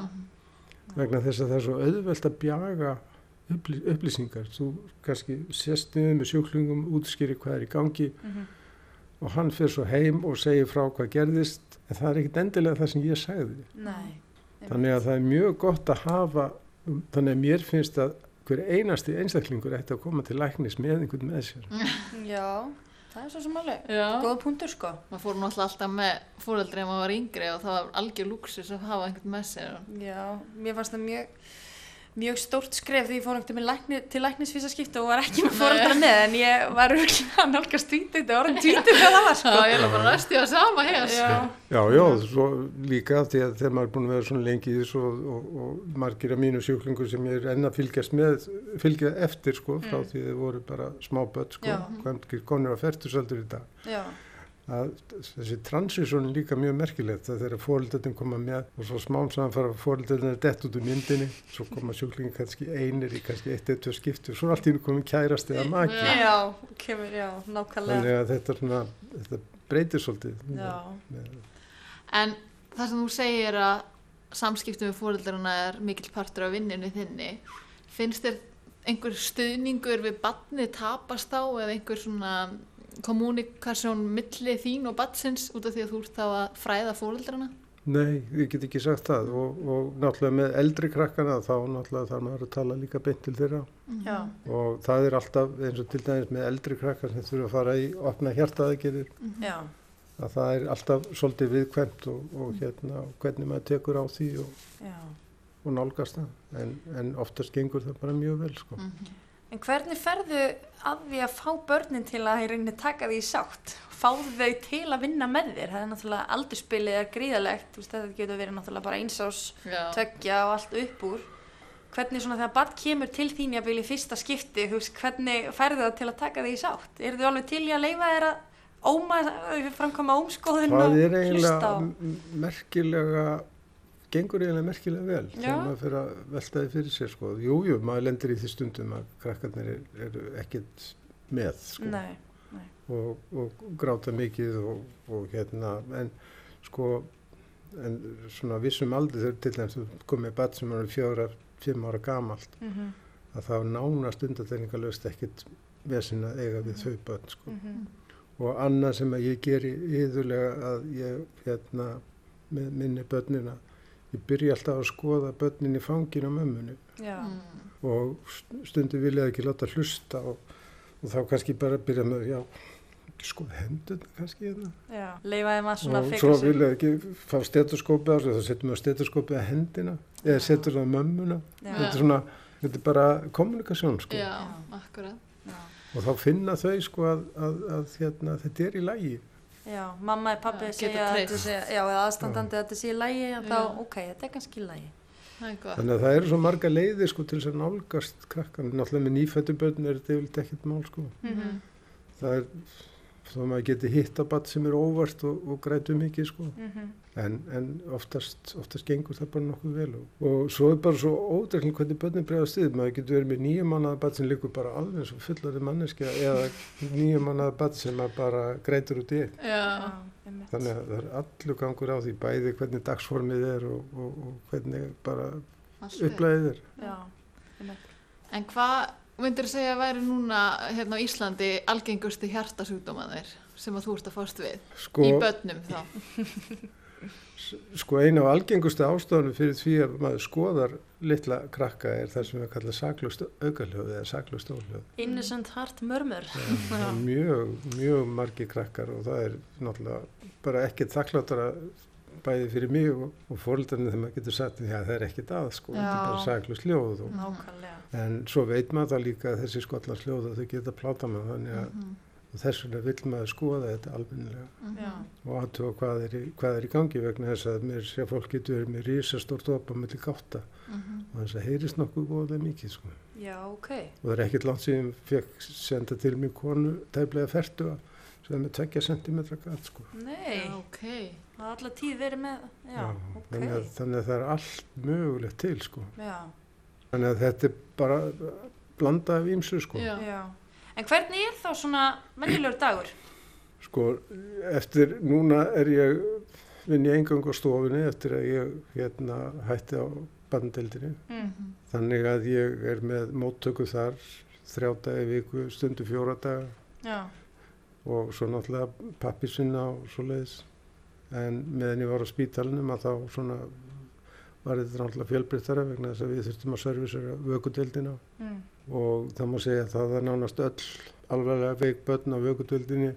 vegna þess að það er svo auðvelt að bjaga upplý, upplýsingar. Þú kannski sést niður með sjúklingum útskýri hvað er í gangi mm -hmm. og hann fyrir svo heim og segir frá hvað gerðist en það er ekkit endilega það sem ég sagði. Nei þannig að það er mjög gott að hafa þannig að mér finnst að hver einasti einstaklingur ætti að koma til læknis með einhvern með sér. (laughs) Já, það er svo sem alveg. Góð punktur sko. Maður fór náttúrulega alltaf með fóröldri ef maður var yngri og það var algjör lúksus að hafa einhvern með sér. Já, mér fannst það mjög mjög stórt skref því ég fór náttúrulega lækni, til læknisvísaskipta og var ekki með fóröldra með en ég var örgulega að nálgast tvítið þetta var orðin tvítið þegar það var sko. Já, ég er bara næst í að sama hér sko. Já, já, svo líka að þegar maður er búin að vera svona lengi í þessu og, og, og margir af mínu sjúklingur sem ég er enna fylgjast með fylgjað eftir sko, frá mm. því þið voru bara smá börn sko, hvað konur að fertusaldur í dag Já að þessi transisjón er líka mjög merkilegt að þegar fóröldöldin koma með og svo smám saman fara fóröldöldin að dett út úr myndinni svo koma sjúklingi kannski einir í kannski eitt eitt og skiptu og svo allt í nú komum kærast eða maki. Já, kemur, já, nákvæmlega. Þannig að þetta, svona, þetta breytir svolítið. Já. En það sem þú segir að samskiptum við fóröldaruna er mikil partur af vinninu þinni finnst þér einhver stuðningur við badni tapast á eða einhver svona kommunikasjón milli þín og batsins út af því að þú ert þá að fræða fóröldrana? Nei, ég get ekki sagt það og, og náttúrulega með eldri krakkana þá náttúrulega þarf maður að tala líka beint til þeirra Já. og það er alltaf eins og til dæmis með eldri krakkar sem þurfa að fara í opna hjartaðegirir mhm. að það er alltaf svolítið viðkvæmt og, og hérna hvernig maður tekur á því og, og nálgast það en, en oftast gengur það bara mjög vel sko. Mm -hmm. En hvernig ferðu að því að fá börnin til að í rauninni taka því sátt? Fáðu þau til að vinna með þér? Það er náttúrulega aldurspilið er gríðalegt, veist, þetta getur verið náttúrulega bara einsás, tökja og allt upp úr. Hvernig svona þegar barn kemur til þín í að byrja í fyrsta skipti, veist, hvernig ferðu það til að taka því sátt? Er þau alveg til í að leifa þér að óma, framkoma ómskoðun og hlusta á? Það er eiginlega merkilega gengur eiginlega merkilega vel þegar maður fyrir að velta þið fyrir sér sko. Jújú, jú, maður lendir í því stundum að krakkarnir eru er ekkert með sko. nei, nei. Og, og gráta mikið og, og hérna en sko en svona vissum aldrei þegar til dæmis þú komið bat sem er fjóra, fimm ára gamalt mm -hmm. að það nánast undatækningalöst ekkert vesin að eiga við þau börn sko. Mm -hmm. og annað sem að ég geri yðurlega að ég hérna með minni börnina ég byrja alltaf að skoða börnin í fangin á mömmunu mm. og stundu viljaði ekki láta hlusta og, og þá kannski bara byrja með já, skoða hendun kannski hérna. leifaði maður svona og svo viljaði ekki fá stetoskópið á sig þá setjum við stetoskópið að hendina eða setjum við á mömmuna. Þetta er, svona, þetta er bara kommunikasjón sko. já, akkurat. Og þá finna þau sko að, að, að hérna, þetta er í lægi Já, mamma eða pappi segja eða aðstandandi að þetta sé í lægi, en þá, ok, þetta er kannski í lægi. Þannig að það eru svo marga leiðir sko til þess að nálgast krakkan, náttúrulega með nýfættuböldin er þetta yfirlega ekkert mál sko. Mm -hmm. Það er, þá maður geti hitt að bat sem er óvart og, og grætu mikið sko. Mm -hmm en, en oftast, oftast gengur það bara nokkuð vel og, og svo er bara svo ódreikling hvernig börnum bregðast við, maður getur verið með nýjum mannaða börn sem likur bara alveg svo fullari manneskja eða nýjum mannaða börn sem bara greitur út í eitt. Þannig að það er allur gangur á því bæði hvernig dagsformið er og, og, og hvernig bara upplæðið er. Já. En hvað myndir þú segja að væri núna hérna á Íslandi algengusti hjartasjúkdómanir sem að þú ert að fást við? Sko, í börnum þá? (laughs) Sko eina af algengusti ástofunum fyrir því að maður skoðar litla krakka er það sem við kalla saklust augaljóð eða saklust óljóð. Innocent heart murmur. Ja, mjög, mjög margi krakkar og það er náttúrulega bara ekkert þakklátara bæði fyrir mig og, og fóröldarinn þegar maður getur sagt að það er ekkert að sko, þetta er bara saklust ljóð. Og, en svo veit maður það líka að þessi skollast ljóð að þau geta pláta með þannig að mm -hmm og þess vegna vil maður skoða þetta almennilega mm -hmm. og aðtóa hvað, hvað er í gangi vegna þess að mér sé að fólk getur verið með rísastort opa mellir gáta mm -hmm. og þess að heyrist nokkuð góðlega mikið sko. Já, okay. og það er ekkert langt sem ég fekk senda til mjög konu tæplega færtu sem er með 2 cm galt sko. Nei, Já, okay. það er alltaf tíð verið með Já, Já, okay. þannig, að, þannig að það er allt mögulegt til sko. þannig að þetta er bara blanda af ímsu sko. Já En hvernig er þá svona mennilegur dagur? Sko, eftir, núna er ég vinn í engang á stofinni eftir að ég hérna hætti á bandeldinni. Mm -hmm. Þannig að ég er með móttöku þar þrjá dagi viku, stundu fjóra daga Já. og svo náttúrulega pappi sinna og svo leiðis. En meðan ég var á spítalunum að þá svona var þetta náttúrulega fjölbryttara vegna þess að við þurftum að servisera vökudeldina mm. Og það má segja að það er nánast öll alveg veik börn á vökudeldinni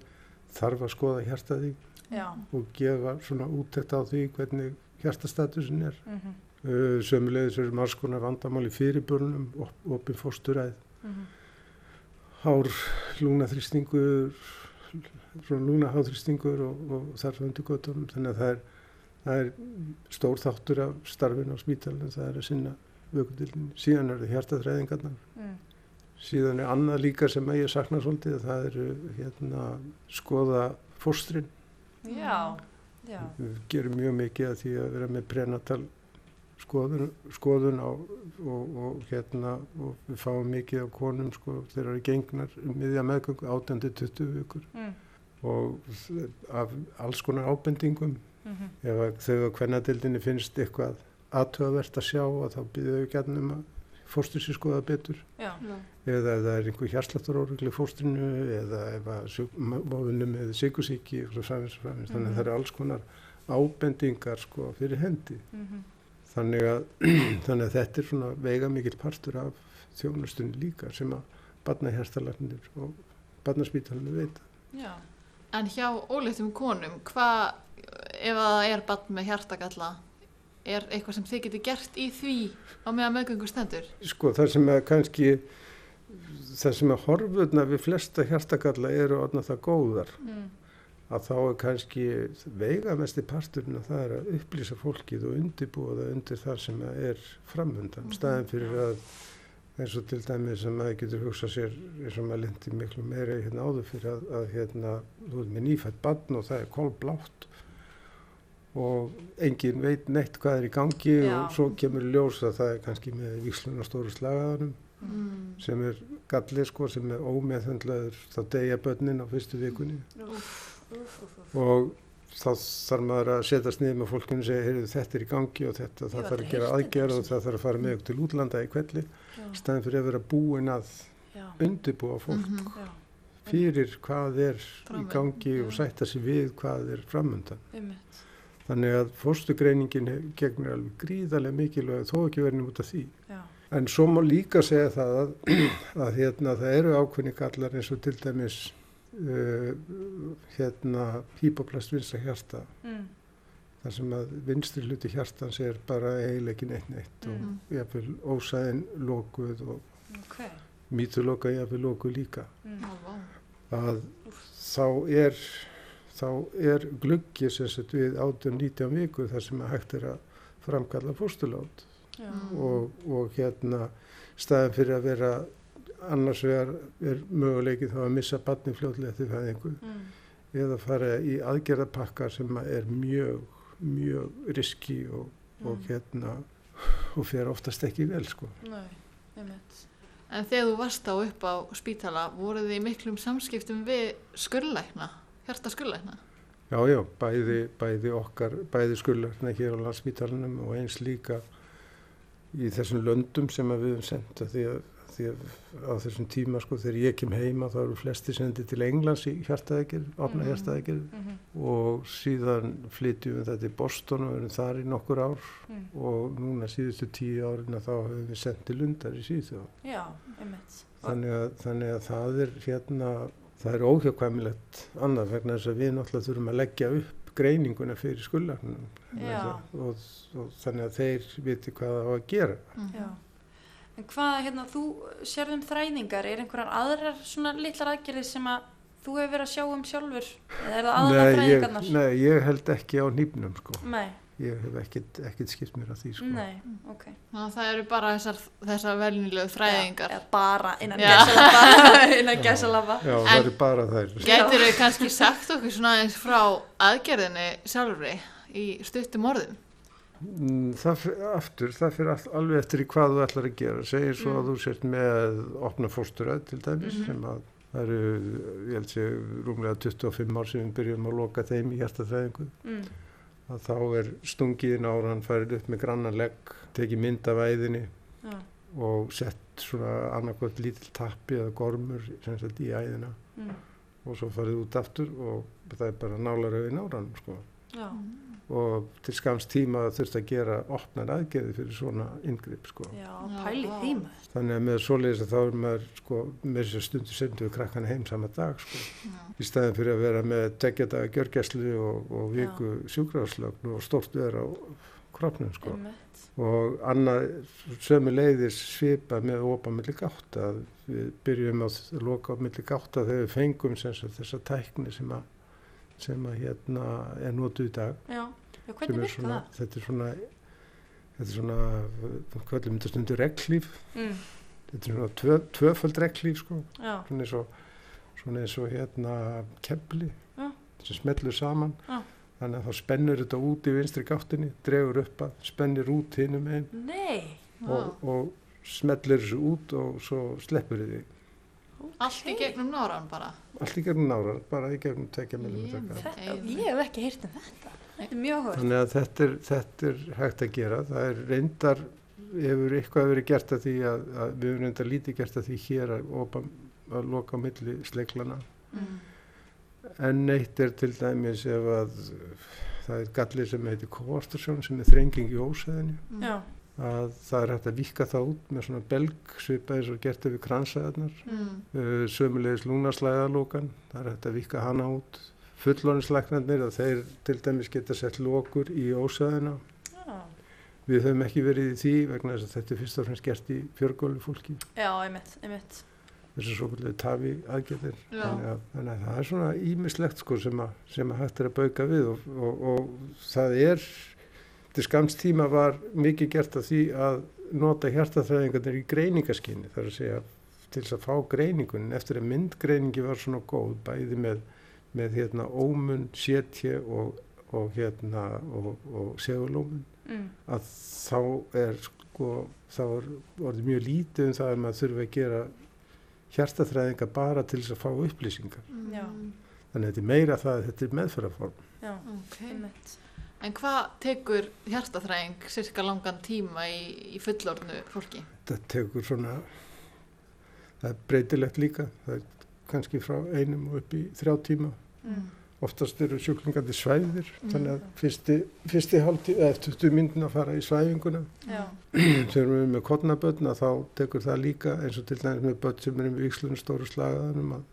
þarf að skoða hjertaði Já. og gefa svona úttekt á því hvernig hjertastatusin er mm -hmm. uh, sömulegis eru margskonar vandamál í fyrirbörnum op opið fósturæð mm -hmm. hár lúnaþrýstingur svona lúnaháþrýstingur og, og þarf undir gotum þannig að það er það er stór þáttur af starfin á spítalinn, það er að sinna vökkundilin, síðan eru hjartaþræðingarnar mm. síðan er annað líka sem ég sakna svolítið það eru hérna skoða fóstrin já, já. við gerum mjög mikið að því að vera með prenatal skoðun, skoðun á og, og hérna og við fáum mikið á konum sko þegar það eru gengnar miðja meðgöngu 18-20 vikur mm. og af alls konar ábendingum mm -hmm. ef þau á hvernadildinni finnst eitthvað aðtöðavert að sjá og þá býðu þau gætnum um að fórstur sér skoða betur Já. eða ef það er einhver hjarslatur órugli fórstrinu eða ef að móðunum eða sigusíki og svo framins og framins mm -hmm. þannig að það eru alls konar ábendingar sko fyrir hendi mm -hmm. þannig, að, (clears throat) þannig að þetta er svona veiga mikil partur af þjónustunni líka sem að barna hérstalarnir og barnaspítalinu veita Já. En hjá óleitum konum, hvað ef það er bann með hjartakalla er eitthvað sem þið getur gert í því á meðan meðgöngu stendur? Sko það sem er kannski það sem er horfurna við flesta hjartakalla eru orðna það góðar mm. að þá er kannski veigamest í parturinn að það er að upplýsa fólkið og undibúa það undir það sem er framöndan mm. staðin fyrir að eins og til dæmi sem maður getur hugsað sér eins og maður lindir miklu meira hérna áður fyrir að, að hérna, þú veist með nýfætt bann og það er kólblátt og engin veit neitt hvað er í gangi Já. og svo kemur ljós að það er kannski með viksluna stóru slagaðanum mm. sem er gallið sko sem er ómeðhundlaður þá degja börnin á fyrstu vikunni Úf, úf, úf, og þá þarf maður að setjast niður með fólkinu og segja heyrðu þetta er í gangi og þetta það þarf að gera aðgerð og það þarf að fara með okkur til útlanda í kvelli staðin fyrir að vera búin að undirbúa fólk mm -hmm. fyrir hvað er Framönd. í gangi og sætta sér við hvað er framöndan Þannig að fórstugreiningin gegnir alveg gríðarlega mikilvæg þó ekki verðin út af því. Já. En svo má líka segja það að, (clears throat) að hérna, það eru ákveðni gallar eins og til dæmis uh, hérna, hýpoplast vinstra hjarta. Mm. þar sem að vinstri hluti hjartans er bara eiginleikin eitt neitt mm. og jáfnveil ósæðin lókuð og okay. mítuloka jáfnveil lókuð líka. Mm. Að þá er þá er gluggi sem sett við 18-19 viku þar sem hægt er að framkalla fórstulát og, og hérna staðin fyrir að vera annars vegar er möguleikið þá að missa barni fljóðlega til fæðingu mm. eða fara í aðgerðapakka sem er mjög, mjög riski og, mm. og hérna og fer oftast ekki vel sko. Nei, en þegar þú varst á upp á spítala voruð þið miklum samskiptum við skurlækna? Hjarta skullækna? Já, já, bæði, bæði okkar, bæði skullækna hér á landsmítalunum og eins líka í þessum löndum sem við hefum sendt því að því að á þessum tíma sko þegar ég kem heima þá eru flesti sendið til Englands í hjartaðegir, opna Mhm. hjartaðegir Mhm. og síðan flytjum við þetta í Boston og erum þar í nokkur ár Mm. og núna síðustu tíu árin að þá hefum við sendt til Lundar í síðu Já, einmitt. þannig að, þannig að það er hérna, það er óhjákvæmilegt annað vegna þess að við náttúrulega þurfum að leggja upp greininguna fyrir skullagnum og, og þannig að þeir viti hvað það á að gera Já. En hvað, hérna, þú sérðum þræðingar, er einhverjar aðrar svona litlar aðgerðir sem að þú hefur verið að sjá um sjálfur? Eða er það aðrar ég, nei, ég held ekki á nýpnum sko. Nei, ég hef ekkit, ekkit skipt mér að því sko. nei, ok. Ná, það eru bara þessar, þessar velnilegu þræðingar. Eða bara innan Já. gæsalappa. (laughs) Já, En- það er bara þær Gætir þau kannski sagt okkur svona eins frá aðgerðinni sjálfri í stuttum orðum? Mm, Það fyrir aftur, það fyrir all, alveg eftir í hvað þú ætlar að gera. Segir svo að Mm. þú sért með opna fósturöð til dæmis Mhm. sem að það eru, ég held sé, rúmlega 25 ár sem við byrjum að loka þeim í hjartaþræðingu. Mm. Að þá er stungiðin ára, hann farið upp með grannan legg, tekið mynd af æðinni Já. og sett svona annarkvæmt lítill tappi eða gormur sem sagt í æðina Mm. og svo farið út aftur og það er bara nálarauð í náranum sko. Já. Og til skams tíma þurft að gera opnar aðgerði fyrir svona yngripp sko. Já, pæli maður. Þannig að með svoleiðis að þá er maður sko, með þessu stundu sendu við krakkana heim sama dag sko. Já. í staðin fyrir að vera með tekjadaga gjörgæslu og, og viku sjúkrafslögn og stórt vera á kroppnum sko. Einmitt. og annað sömu leiðis svipa með opa milli gátt að við byrjum að loka á milli gátt að við fengum sem sagt, þessa tækni sem að, sem að hérna er notuð í dag Já. Já, hvernig er svona, það? þetta er svona þetta er svona, hvað er þetta stundur reglíf, Mm. þetta er svona tvö, tvöföld reglíf sko, Já. svona eins og svona eins og hérna kepli Já. sem smellur saman Já. þannig að þá spennur þetta út í vinstri gáttinni dregur upp að, spennir út hinum einn og, og smellir þessu út og svo sleppur þið Allt í gegnum náran bara. allt í gegnum nára, bara í gegnum tekja. Þetta, ég hef ekki heyrt um þetta. Þetta er mjög hótt. Þannig að þetta er, þetta er hægt að gera. Það er reyndar, hefur eitthvað verið gert að því að, að við hefur reyndar lítið gert að því hér að, opa, að loka á milli sleiklana. Mm. En eitt er til dæmis ef að það er gallið sem heitir koastarsjón sem er þrenging í ósæðinu. Mm. Að það er hægt að vika það út með svona belg svipað eins og gert yfir kransaðarnar. Mm. Uh, sömulegis lúnaslæðalókan, það er hægt að vika hana út. Fullónislæknarnir að þeir til dæmis geta sett lokur í ósæðina. Já. Við höfum ekki verið í því vegna þess að þetta er fyrst og fremst gert í fjörgólu fólki, Já, einmitt, einmitt. þessu svo kvöldlega tafi aðgerðir. Já. Þannig að, þannig að það er svona ímislegt sko sem að, sem að hægt er að bauka við og, og, og það er, til skams tíma var mikið gert að því að nota hjartaþræðingarnir í greiningaskinni, þar að segja til þess að fá greiningun eftir að myndgreiningi var svona góð, bæði með, með hérna ómun, sétje og, og hérna og, og segulómun Mm. að þá er sko, þá er orðið mjög lítið um það að maður þurfi að gera hjartaþræðinga bara til þess að fá upplýsingar. Já. Þannig að þetta er meira það að þetta er meðferðarform. Já, Ok. einmitt. En hvað tekur hjartaþræðing cirka langan tíma í, í fullorðnu fólki? Þetta tekur svona, það er breytilegt líka, það er kannski frá einum og upp í þrjá tíma. Mm. Oftast eru sjúklingandi svæðir, Mm. þannig að fyrsti, fyrsti hálftíð, eða 20 myndin að fara í svæfinguna. Já. (clears throat) Þegar við erum með kodnabötna þá tekur það líka eins og til dæmis með börn sem eru með vikslunum stóru slagaðanum að, að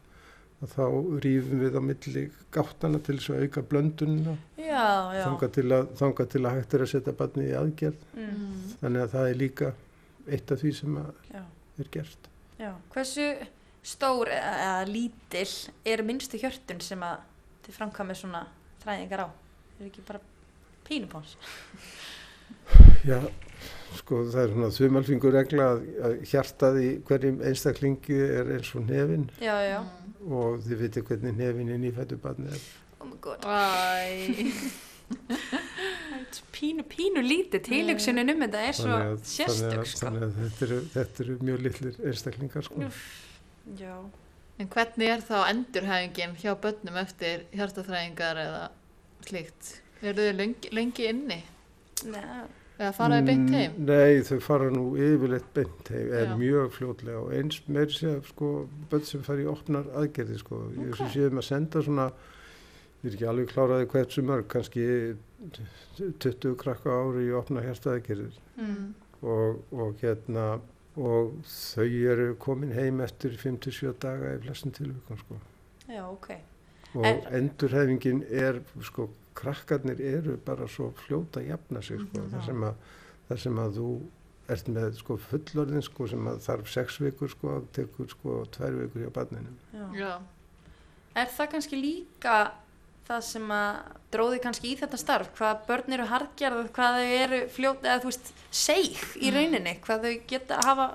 þá rýfum við á milli gáttana til þess að auka blöndunina þangað til, til að hægt er að setja barnið í aðgerð. Mm. Þannig að það er líka eitt af því sem er gert. Já. Hversu stór eða, eða lítil er minnstu hjörtun sem að þið framkvæmið svona þræðingar á? Er ekki bara pínupóns? Já, sko það er svona þumalfingur regla að, að hjartað í hverjum einstaklingi er eins og nefin Já, já. Og þið veitir hvernig nefin í nýfættu barnið er. Oh my god. (laughs) Er Pínu, pínu lítið. Tilugsunin um þetta er svo sérstök, sko. þannig að þetta, eru, þetta eru mjög litlir einstaklingar sko. Úff. Já. en hvernig er þá endurhæfingin hjá börnum eftir hjartaþræðingar eða slíkt? Eru þau lengi, lengi inni? Nei, eða faraði beint heim? Nei, þau fara nú yfirleitt beint heim, er mjög fljótlega og eins meir sé að sko börn sem fara í opnar aðgerði sko, okay. ég sem séum að senda svona ég er ekki alveg kláraði hvert sem mörg, kannski 20 krakka ári í opna hérstaðagerðir mm. og, og hérna og þau eru komin heim eftir 5-7 daga í flestin tilvíkon sko. Já, ok. Og en... endurhefingin er sko krakkarnir eru bara svo fljóta að jafna sig sko, þar sem að, þar sem að þú ert með sko fullorðin sko sem að þarf sex vikur sko að tekur sko tvær vikur hjá barninu. Já. Já. Er það kannski líka það sem að dróði kannski í þetta starf, hvað börn eru harkjarð, hvað þau eru fljótt, eða þú veist, seig í mm. rauninni, hvað þau geta hafa,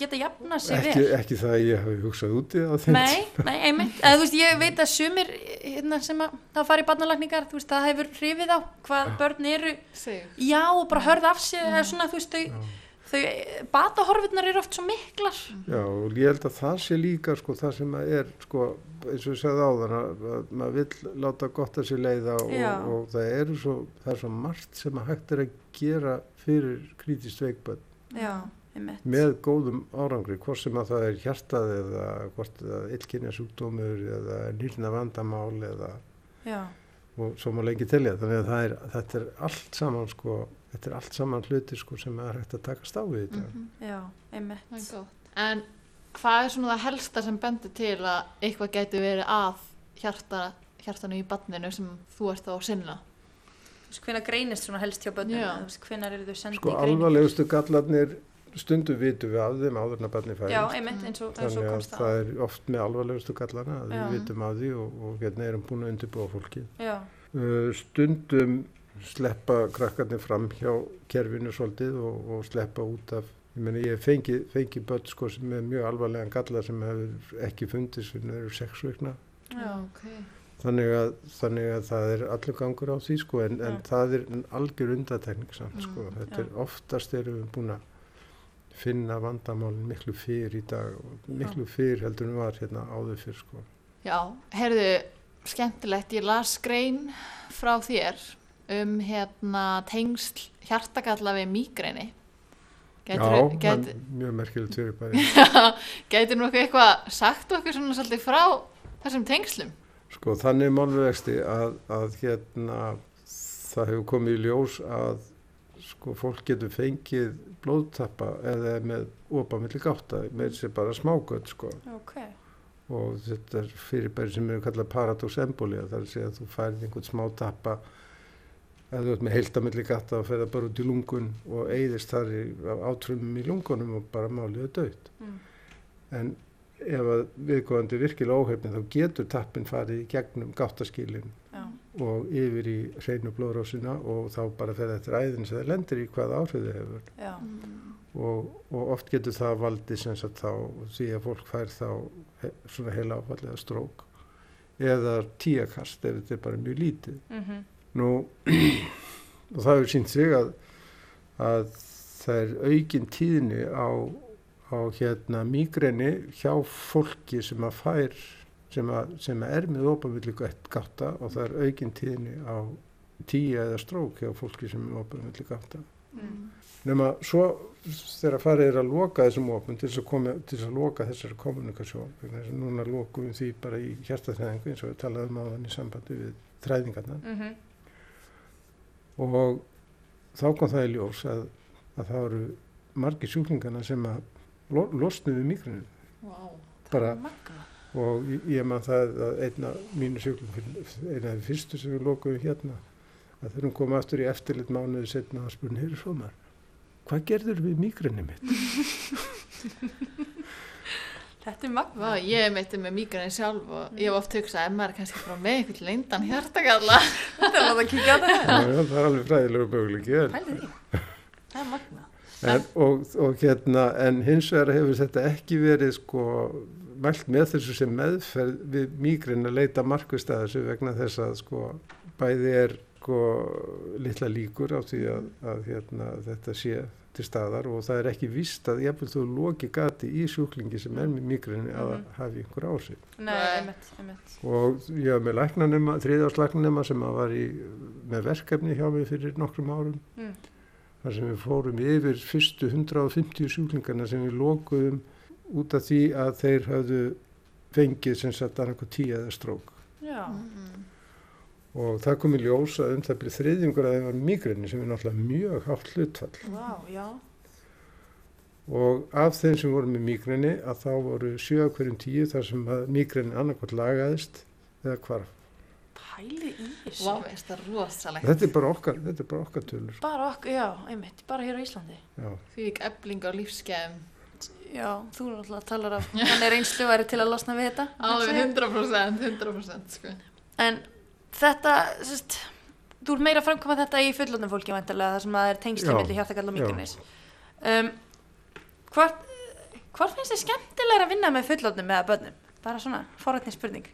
geta jafna sig ekki, vel. Ekki það að ég hafi hugsað úti á þeim. Nei, nei, einmitt, eða þú veist, ég veit að sumir, hérna, sem að það fari í barnalagningar, þú veist, það hefur hrifið á hvað börn eru, seig. já, og bara hörða af sig, eða mm. svona, þú veist, þau... Já þau batahorfurnar eru oft svo miklar Já og ég held að það sé líka sko það sem að er sko eins og ég segði á þann að maður vill láta gott að sér leiða og, og það eru svo, það er svo margt sem að hægt er að gera fyrir krítist veikbönn með góðum árangri hvort sem að það er hjartað eða hvort það er illkynja sjúkdómur eða nýrna vandamál eða Já. og svo má lengi telja þannig að er, þetta er allt saman sko þetta er allt saman hluti sko sem er hægt að takast á við þetta. Mm -hmm. Já, einmitt. En hvað er svona það helsta sem bendur til að eitthvað getur verið að hjarta, hjartanu í banninu sem þú ert á sinna? Hvenna greinist svona helst hjá banninu? Hvenna eru þau sendið sko, í greining? Sko alvarlegustu gallarnir stundu vitum við af þeim áður en að banni færi. Já, einmitt, eins og, eins og komst það. Þannig að það er oft með alvarlegustu gallarna að Já. við vitum af því og, og hérna erum búin að undirbúa fólki. Já. Uh, stundum sleppa krakkarnir fram hjá kerfinu svolítið og, og sleppa út af ég meina ég fengi, fengi börn sko sem er mjög alvarlega galla sem hefur ekki fundist fyrir þeirra sex vikna. Okay. þannig, að, þannig að það er allur gangur á því sko en, en það er algjör undatekning samt mm, sko þetta já. er oftast erum við búin að finna vandamálinn miklu fyrr í dag og miklu fyrr heldur en var hérna áður fyrr sko. Já, heyrðu skemmtilegt, ég las grein frá þér um hérna tengsl hjartakalla við mýgreini Já, get... mjög merkilegt fyrir bæri (laughs) Gæti nú eitthvað sagt okkur svona svolítið frá þessum tengslum? Sko þannig málvegsti að, að hérna það hefur komið í ljós að sko fólk getur fengið blóðtappa eða með opamilli gáta með sér bara smágöld sko okay. og þetta er fyrirbæri sem eru kallað paradox embolia þar er að segja að þú færið einhvern smá tappa að þú ert með heildamilli gata og ferða bara út í lungun og eigðist þar í átrumum í lungunum og bara máliða dögt. Mm. En ef að viðgóðandi virkilega óhefni þá getur tappin farið í gegnum gáttaskílinn og yfir í hreinu blóðrásina og þá bara ferða eftir æðin sem það lendir í hvað áhrifðu hefur. Mm. Og, og oft getur það valdið sem sagt þá því að fólk fær þá he, svona heila áfallega strók eða tíakast ef þetta er bara mjög lítið. Mm -hmm. Nú, og það hefur sínt sig að, að það er aukin tíðni á, á hérna mýgreni hjá fólki sem að fær, sem að, sem að er með óbæðvillig gáta og það er aukin tíðni á tíu eða strók hjá fólki sem er óbæðvillig gáta. Mm. Nefna svo þegar farið er að loka þessum opun til þess að, að loka þessari kommunikasjón, þess að núna lokum við því bara í hjertaþæðingu eins og við talaðum á þann í sambandi við þræðingarna. Mm -hmm og þá kom það í ljós að, að það eru margi sjúklingarna sem að lo, losnu við migrinu wow, bara og ég maður það að einna mínu sjúklingar, eina af því fyrstu sem við lókuðum hérna að þegar hún kom aftur í eftirlit mánuði setna og spurning, heyrðu svo maður hvað gerður við migrinu mitt? (laughs) Þetta er magna. Ég hef meittið með mýgræni sjálf og mm. ég hef oft hugsað að maður er kannski frá með einhvern leindan hjartakalla. (laughs) Þetta er alveg að kíkja á það. Já, það er alveg fræðilega möguleiki. Hælið því. Það er magna. En, og, og hérna, en hins vegar hefur þetta ekki verið sko mælt með þessu sem meðferð við mýgræni að leita markvist að þessu vegna þess að sko bæði er sko litla líkur á því að, að hérna, þetta sé til staðar og það er ekki vist að jafnveg þú loki gati í sjúklingi sem er með migrini að mm -hmm. hafi einhver ásig. Nei, einmitt, einmitt. Og ég haf með læknanema, þriðjáslagnanema sem var í, með verkefni hjá mig fyrir nokkrum árum. Mm. þar sem við fórum yfir fyrstu 150 sjúklingarna sem við lokuðum út af því að þeir hafðu fengið sem sagt annarko tíu eða strók. Já. Og það kom í ljós að um það byrði þriðjungur að það var migræni sem er náttúrulega mjög hátt hlutfall. Vá, já. Og af þeim sem voru með migræni að þá voru 7 hverjum 10 þar sem að migræni annarkot lagaðist eða hvarf. Pæli í þessu. Rosalegt. Þetta er bara okkar, þetta er bara okkar tölur. Bara okkur, já, einmitt, bara hér á Íslandi. Já. Því ekki ebling á lífskeiðum. Já, þú er alltaf að tala af hann er einslu væri til að losna við þetta. Alveg 100%, 100% sko. En þetta, sérst, þú er meira að framkoma þetta í fullotnum fólki vantarlega, það sem að það er tengsli Já, milli hjartakall og já. mingurnis. Um, hvort, hvort finnst þið skemmtilega að vinna með fullotnum eða börnum? Bara svona, forrætni spurning.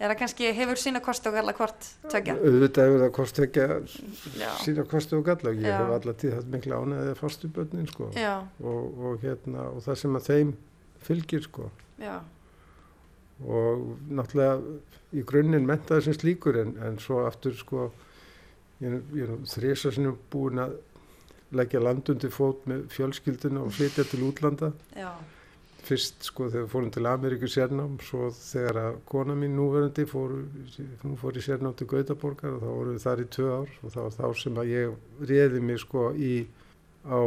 Er það kannski, hefur sína kosti og galla hvort tökja? Auðvitað hefur það að Já. sína kosti og galla. Ég Já. hef alltaf tíð hatt mikla ánæðið fastu börnin sko. Og, og, hérna, og það sem að þeim fylgir sko. já, Og náttúrulega í grunninn mentaði sem slíkur en, en svo aftur sko ég, ég er þrisa sinni búin að leggja landundi fót með fjölskylduna og flytja til útlanda. já, fyrst sko þegar fórum til Ameríku sérnám svo þegar að kona mín núverandi fór, hún fór í sérnám til Gautaborgar og þá vorum við þar í tvö ár og það var þá sem að ég réði mig sko í á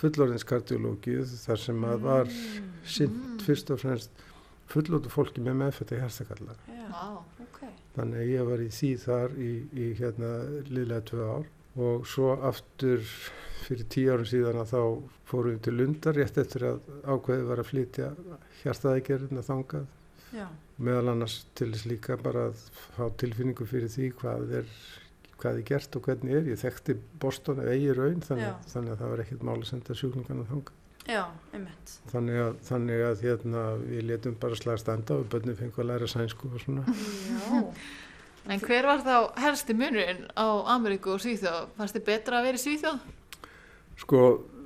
fullorðinskardiológið þar sem að var sint fyrst og fremst fullorðu fólki með meðfætti hérstakalla já, Vá. ok. þannig að ég var í því þar í, í hérna liðlega tvö ár og svo aftur fyrir tíu árum síðan að þá fórum við til Lundar rétt eftir að ákveðið var að flytja hjartaðegerðina þangað Já, meðal annars til þess líka bara að fá tilfinningu fyrir því hvað er hvað er gert og hvernig er. Ég þekkti Boston eða eigi raun þannig, þannig að það var ekkert mál að senda sjúklingarna þangað. Já, einmitt. Þannig að, þannig að hérna, við letum bara slag standa og börnum fengu að læra sænsku og svona. Já, En hver var þá helsti munurinn á Ameríku og Svíþjóð? Fannst þið betra að vera í Svíþjóð? Sko,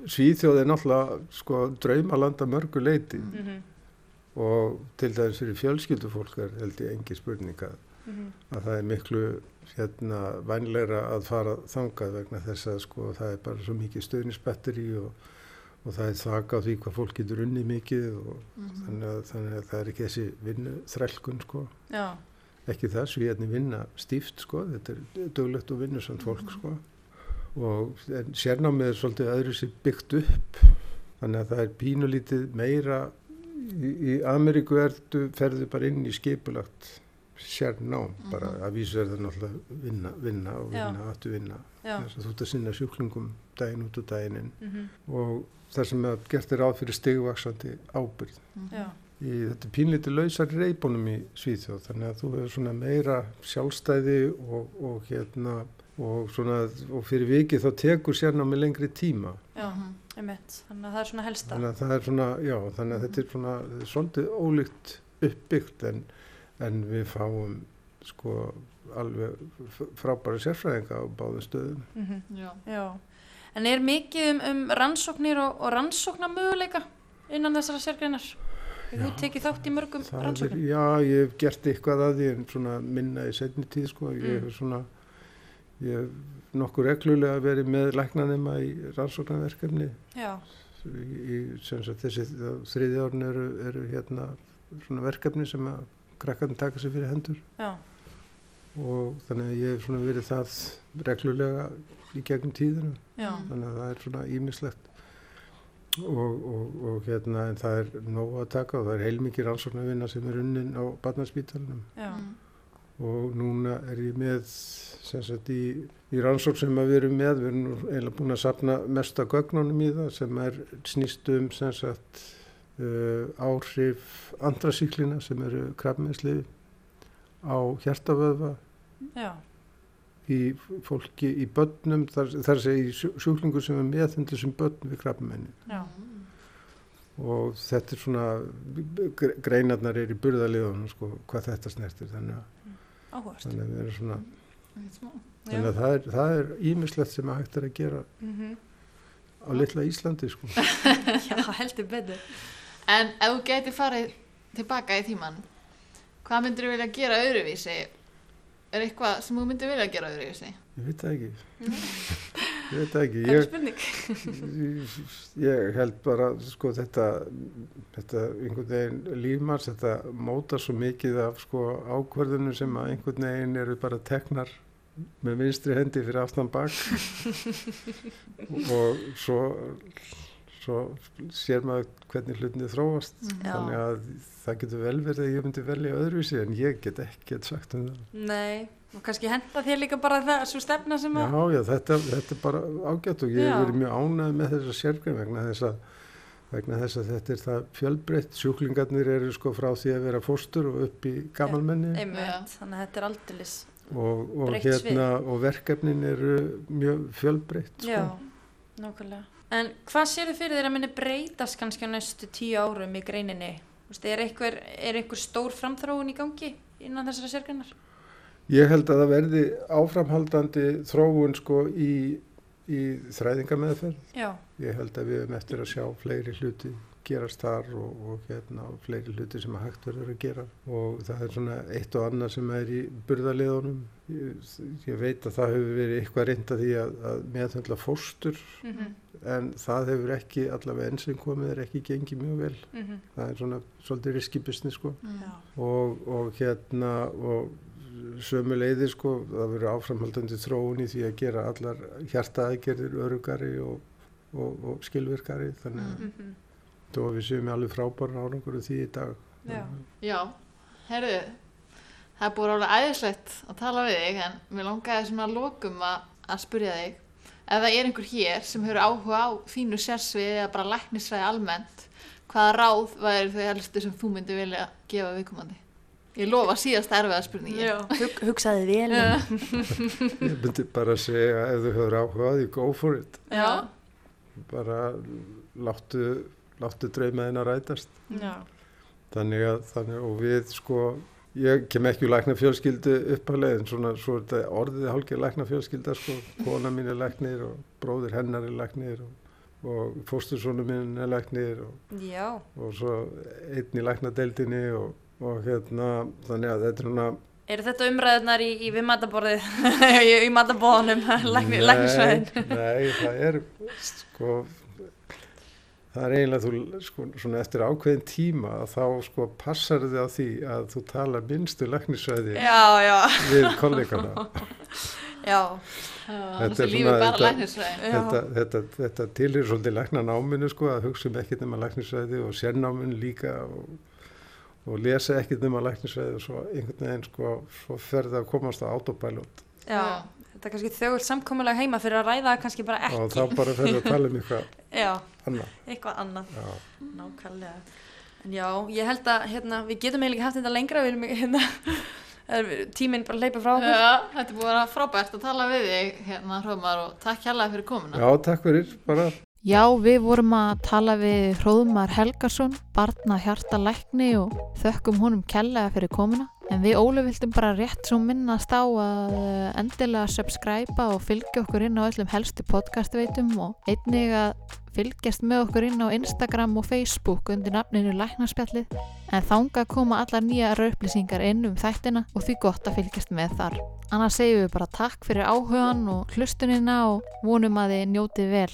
Svíþjóð er náttúrulega sko, draumalanda mörgu leiti mhm, og til dæmis fyrir fjölskyldufólk er held ég engi spurning að, mhm, að það er miklu hérna, vænleira að fara þangað vegna þess að sko, það er bara svo mikið stöðnisbatteri og, og það er þaka á því hvað fólk getur unni mikið og þannig, að, þannig að það er ekki þessi vinnu þrælkun sko. já, ekki það, svíðarnir vinna stíft sko, þetta er döglegt og vinnusamt fólk sko. Og sérnámið er svolítið öðru sér byggt upp. Þannig að það er pínulítið meira í, í Ameríku ertu ferðu bara inn í skipulagt sérnám, bara að vísu er það náttúrulega vinna, vinna og vinna, aftur vinna. Að þú ert að sinna sjúklingum daginn út og daginn inn. Mhm, og það sem að gert er ráð fyrir stigvaksandi ábyrð já, í þetta er pínlítið lausar í reybunum í Svíþjóð þannig að þú hefur svona meira sjálfstæði og, og hérna og svona og fyrir vikið þá tekur sérnámi lengri tíma. Já, einmitt. Þannig að það er svona helsta. þannig að það er svona, já, þannig að þetta er svona svolítið ólíkt uppbyggt en, en við fáum sko alveg frábæra sérfræðinga á báðum stöðum. Mhm, Já. Já, en er mikið um, um rannsóknir og, og rannsóknarmöguleika innan þessara sérgreinar? Þú tekið þátt í mörgum Það er, rannsóknum? já, ég hef gert eitthvað að því en svona minna í setni tíð sko. Ég Mm. hef svona, ég hef nokkuð reglulega verið með læknanema í rannsóknarverkefni. Já, Í, sagt, þessi þriði árun eru, eru hérna svona verkefni sem að krakkarnir taka sér fyrir hendur já, og þannig að ég hef svona verið það reglulega í gegnum tíðinu. já. Þannig að það er svona ímislegt og, og, og hérna en það er nóg að taka og það er heilmikið rannsóknarvinna sem er unnin á barnaspítalunum og núna er ég með sem sagt í, í rannsókn sem að við erum með, við erum eiginlega búin að sapna mesta gögnunum í það sem er snýst um sem sagt uh, áhrif andrasíklina sem eru krabmeðsli á hjartavöðva já, í fólki, í börnum þar, þar segir sjúklingur sem er meðhendur sem börn við krabmenni og þetta er svona gre- greinarnar er í burðaliðunum sko, hvað þetta snertir þannig að, áhugast. þannig að svona þannig að það er, það er ímislegt sem að hægt er að gera Mhm. á litla Íslandi sko. (laughs) Já, heldur betur. En ef þú gæti farið tilbaka í tíman, hvað myndir þú vilja gera öðruvísi? Er eitthvað sem þú myndir vilja gera öðruvísi? ég veit það ekki. (laughs) Ég veit ekki. Ég, (laughs) ég held bara sko þetta þetta einhvern veginn lífmars þetta móta svo mikið af sko ákverðinu sem að einhvern veginn eru bara teknar með vinstri hendi fyrir aftan bak. (laughs) Og svo svo sér maður hvernig hlutinni þróast. Já. þannig að það getur vel verið að ég myndi velja öðruvísi en ég get ekki sagt um það. Nei, og kannski henda þér líka bara það svo stefna sem að Já, já, þetta, þetta er bara ágætt og ég hef verið mjög ánæð með þessa sérgrein vegna þess að vegna þess að þetta er það fjölbreytt. Sjúklingarnir eru sko frá því að vera fóstur og upp í gamalmenni. Einmitt, þannig að þetta er aldeilis og, og hérna og verkefnin eru mjög fjölbreytt sko. Já, nákvæmlega En hvað séu þið fyrir þeirra að minni breytast kannski á næstu tíu árum í greininni? Er einhver, er einhver stór framþróun í gangi innan þessara sérgrinnar? Ég held að það verði áframhaldandi þróun sko í, í þræðingameðferð. Já. Ég held að við hefum eftir að sjá fleiri hluti gerast þar og, og hérna fleiri hluti sem að hægt verður að gera og það er svona eitt og annað sem er í burðaliðunum ég, ég veit að það hefur verið eitthvað reynda því að, að meðhundla fóstur mm -hmm. en það hefur ekki allavega enn sem komið er ekki gengið mjög vel mm -hmm. það er svona svolítið riski business sko mm -hmm. og, og hérna og sömu leiði sko það verður áframhaldandi þróun í því að gera allar hjartaðgerðir örugari og, og skilvirkari þannig að mhm og við séum alveg frábæra árangur því í dag. Já, Já. Herru það er búin alveg æðislegt að tala við þig en mér langaði svona að lokum að, að spurja þig. Ef það er einhver hér sem hefur áhuga á þínu sérsvið eða bara læknisræði almennt hvaða ráð væri þau helstu sem þú myndi vilja gefa viðkomandi? Ég lofa síðast erfiða spurningi Hug, Hugsaði vel Ég myndi bara segja ef þú hefur áhugað, you go for it. Já. bara láttu láttu draumaðin að rætast Já. þannig að þannig, og við sko ég kem ekki úr lækna fjölskyldu uppalega en svona svo þetta orðið hálkið lækna fjölskylda sko, kona mín er læknir og bróðir hennar er læknir og, og fóstursónu mín er læknir og, og svo einn í læknadeildinni og, og hérna þannig að þetta er svona Er þetta umræðunar í, í við matabórið (laughs) í, matabóðunum læknisvæðin? (laughs) Nei, það er sko það er eiginlega þú sko, svona eftir ákveðin tíma að þá sko passar þið á því að þú tala minnstu læknisvæði við kollegana. (laughs) Já. Þetta er svona þetta, þetta, þetta, þetta tilir svolítið lækna náminu sko að hugsa um ekkert um að læknisvæði og sérnáminu líka og, og lesa ekkert um að læknisvæði og svo einhvern veginn sko svo ferða að komast á autopilot. Já. Þetta er kannski þauður samkómulega heima fyrir að ræða kannski bara ekki og þá bara fyrir að tala um eitthvað annað. eitthvað annað, já. nákvæmlega. En já, ég held að hérna, við getum eiginlega haft þetta lengra við erum hérna (laughs) tíminn bara leipa frá okkur. Já, þetta er búin að frábært að tala við þig hérna Hróðmar og takk hjálpa fyrir komuna. Já, takk fyrir, bara. Já, við vorum að tala við Hróðmar Helgarsson, barna hjartalækni og þökkum honum kellega fyrir komuna. En við Óli vildum bara rétt svo minnast á að eh, endilega subscribe og fylgja okkur inn á öllum helstu podcastveitum og einnig að fylgjast með okkur inn á Instagram og Facebook undir nafninu Læknarspjallið en þánga koma allar nýja rauplýsingar inn um þættina og því gott að fylgjast með þar. Annars segjum við bara takk fyrir áhugan og hlustunina og vonum að þið njótið vel.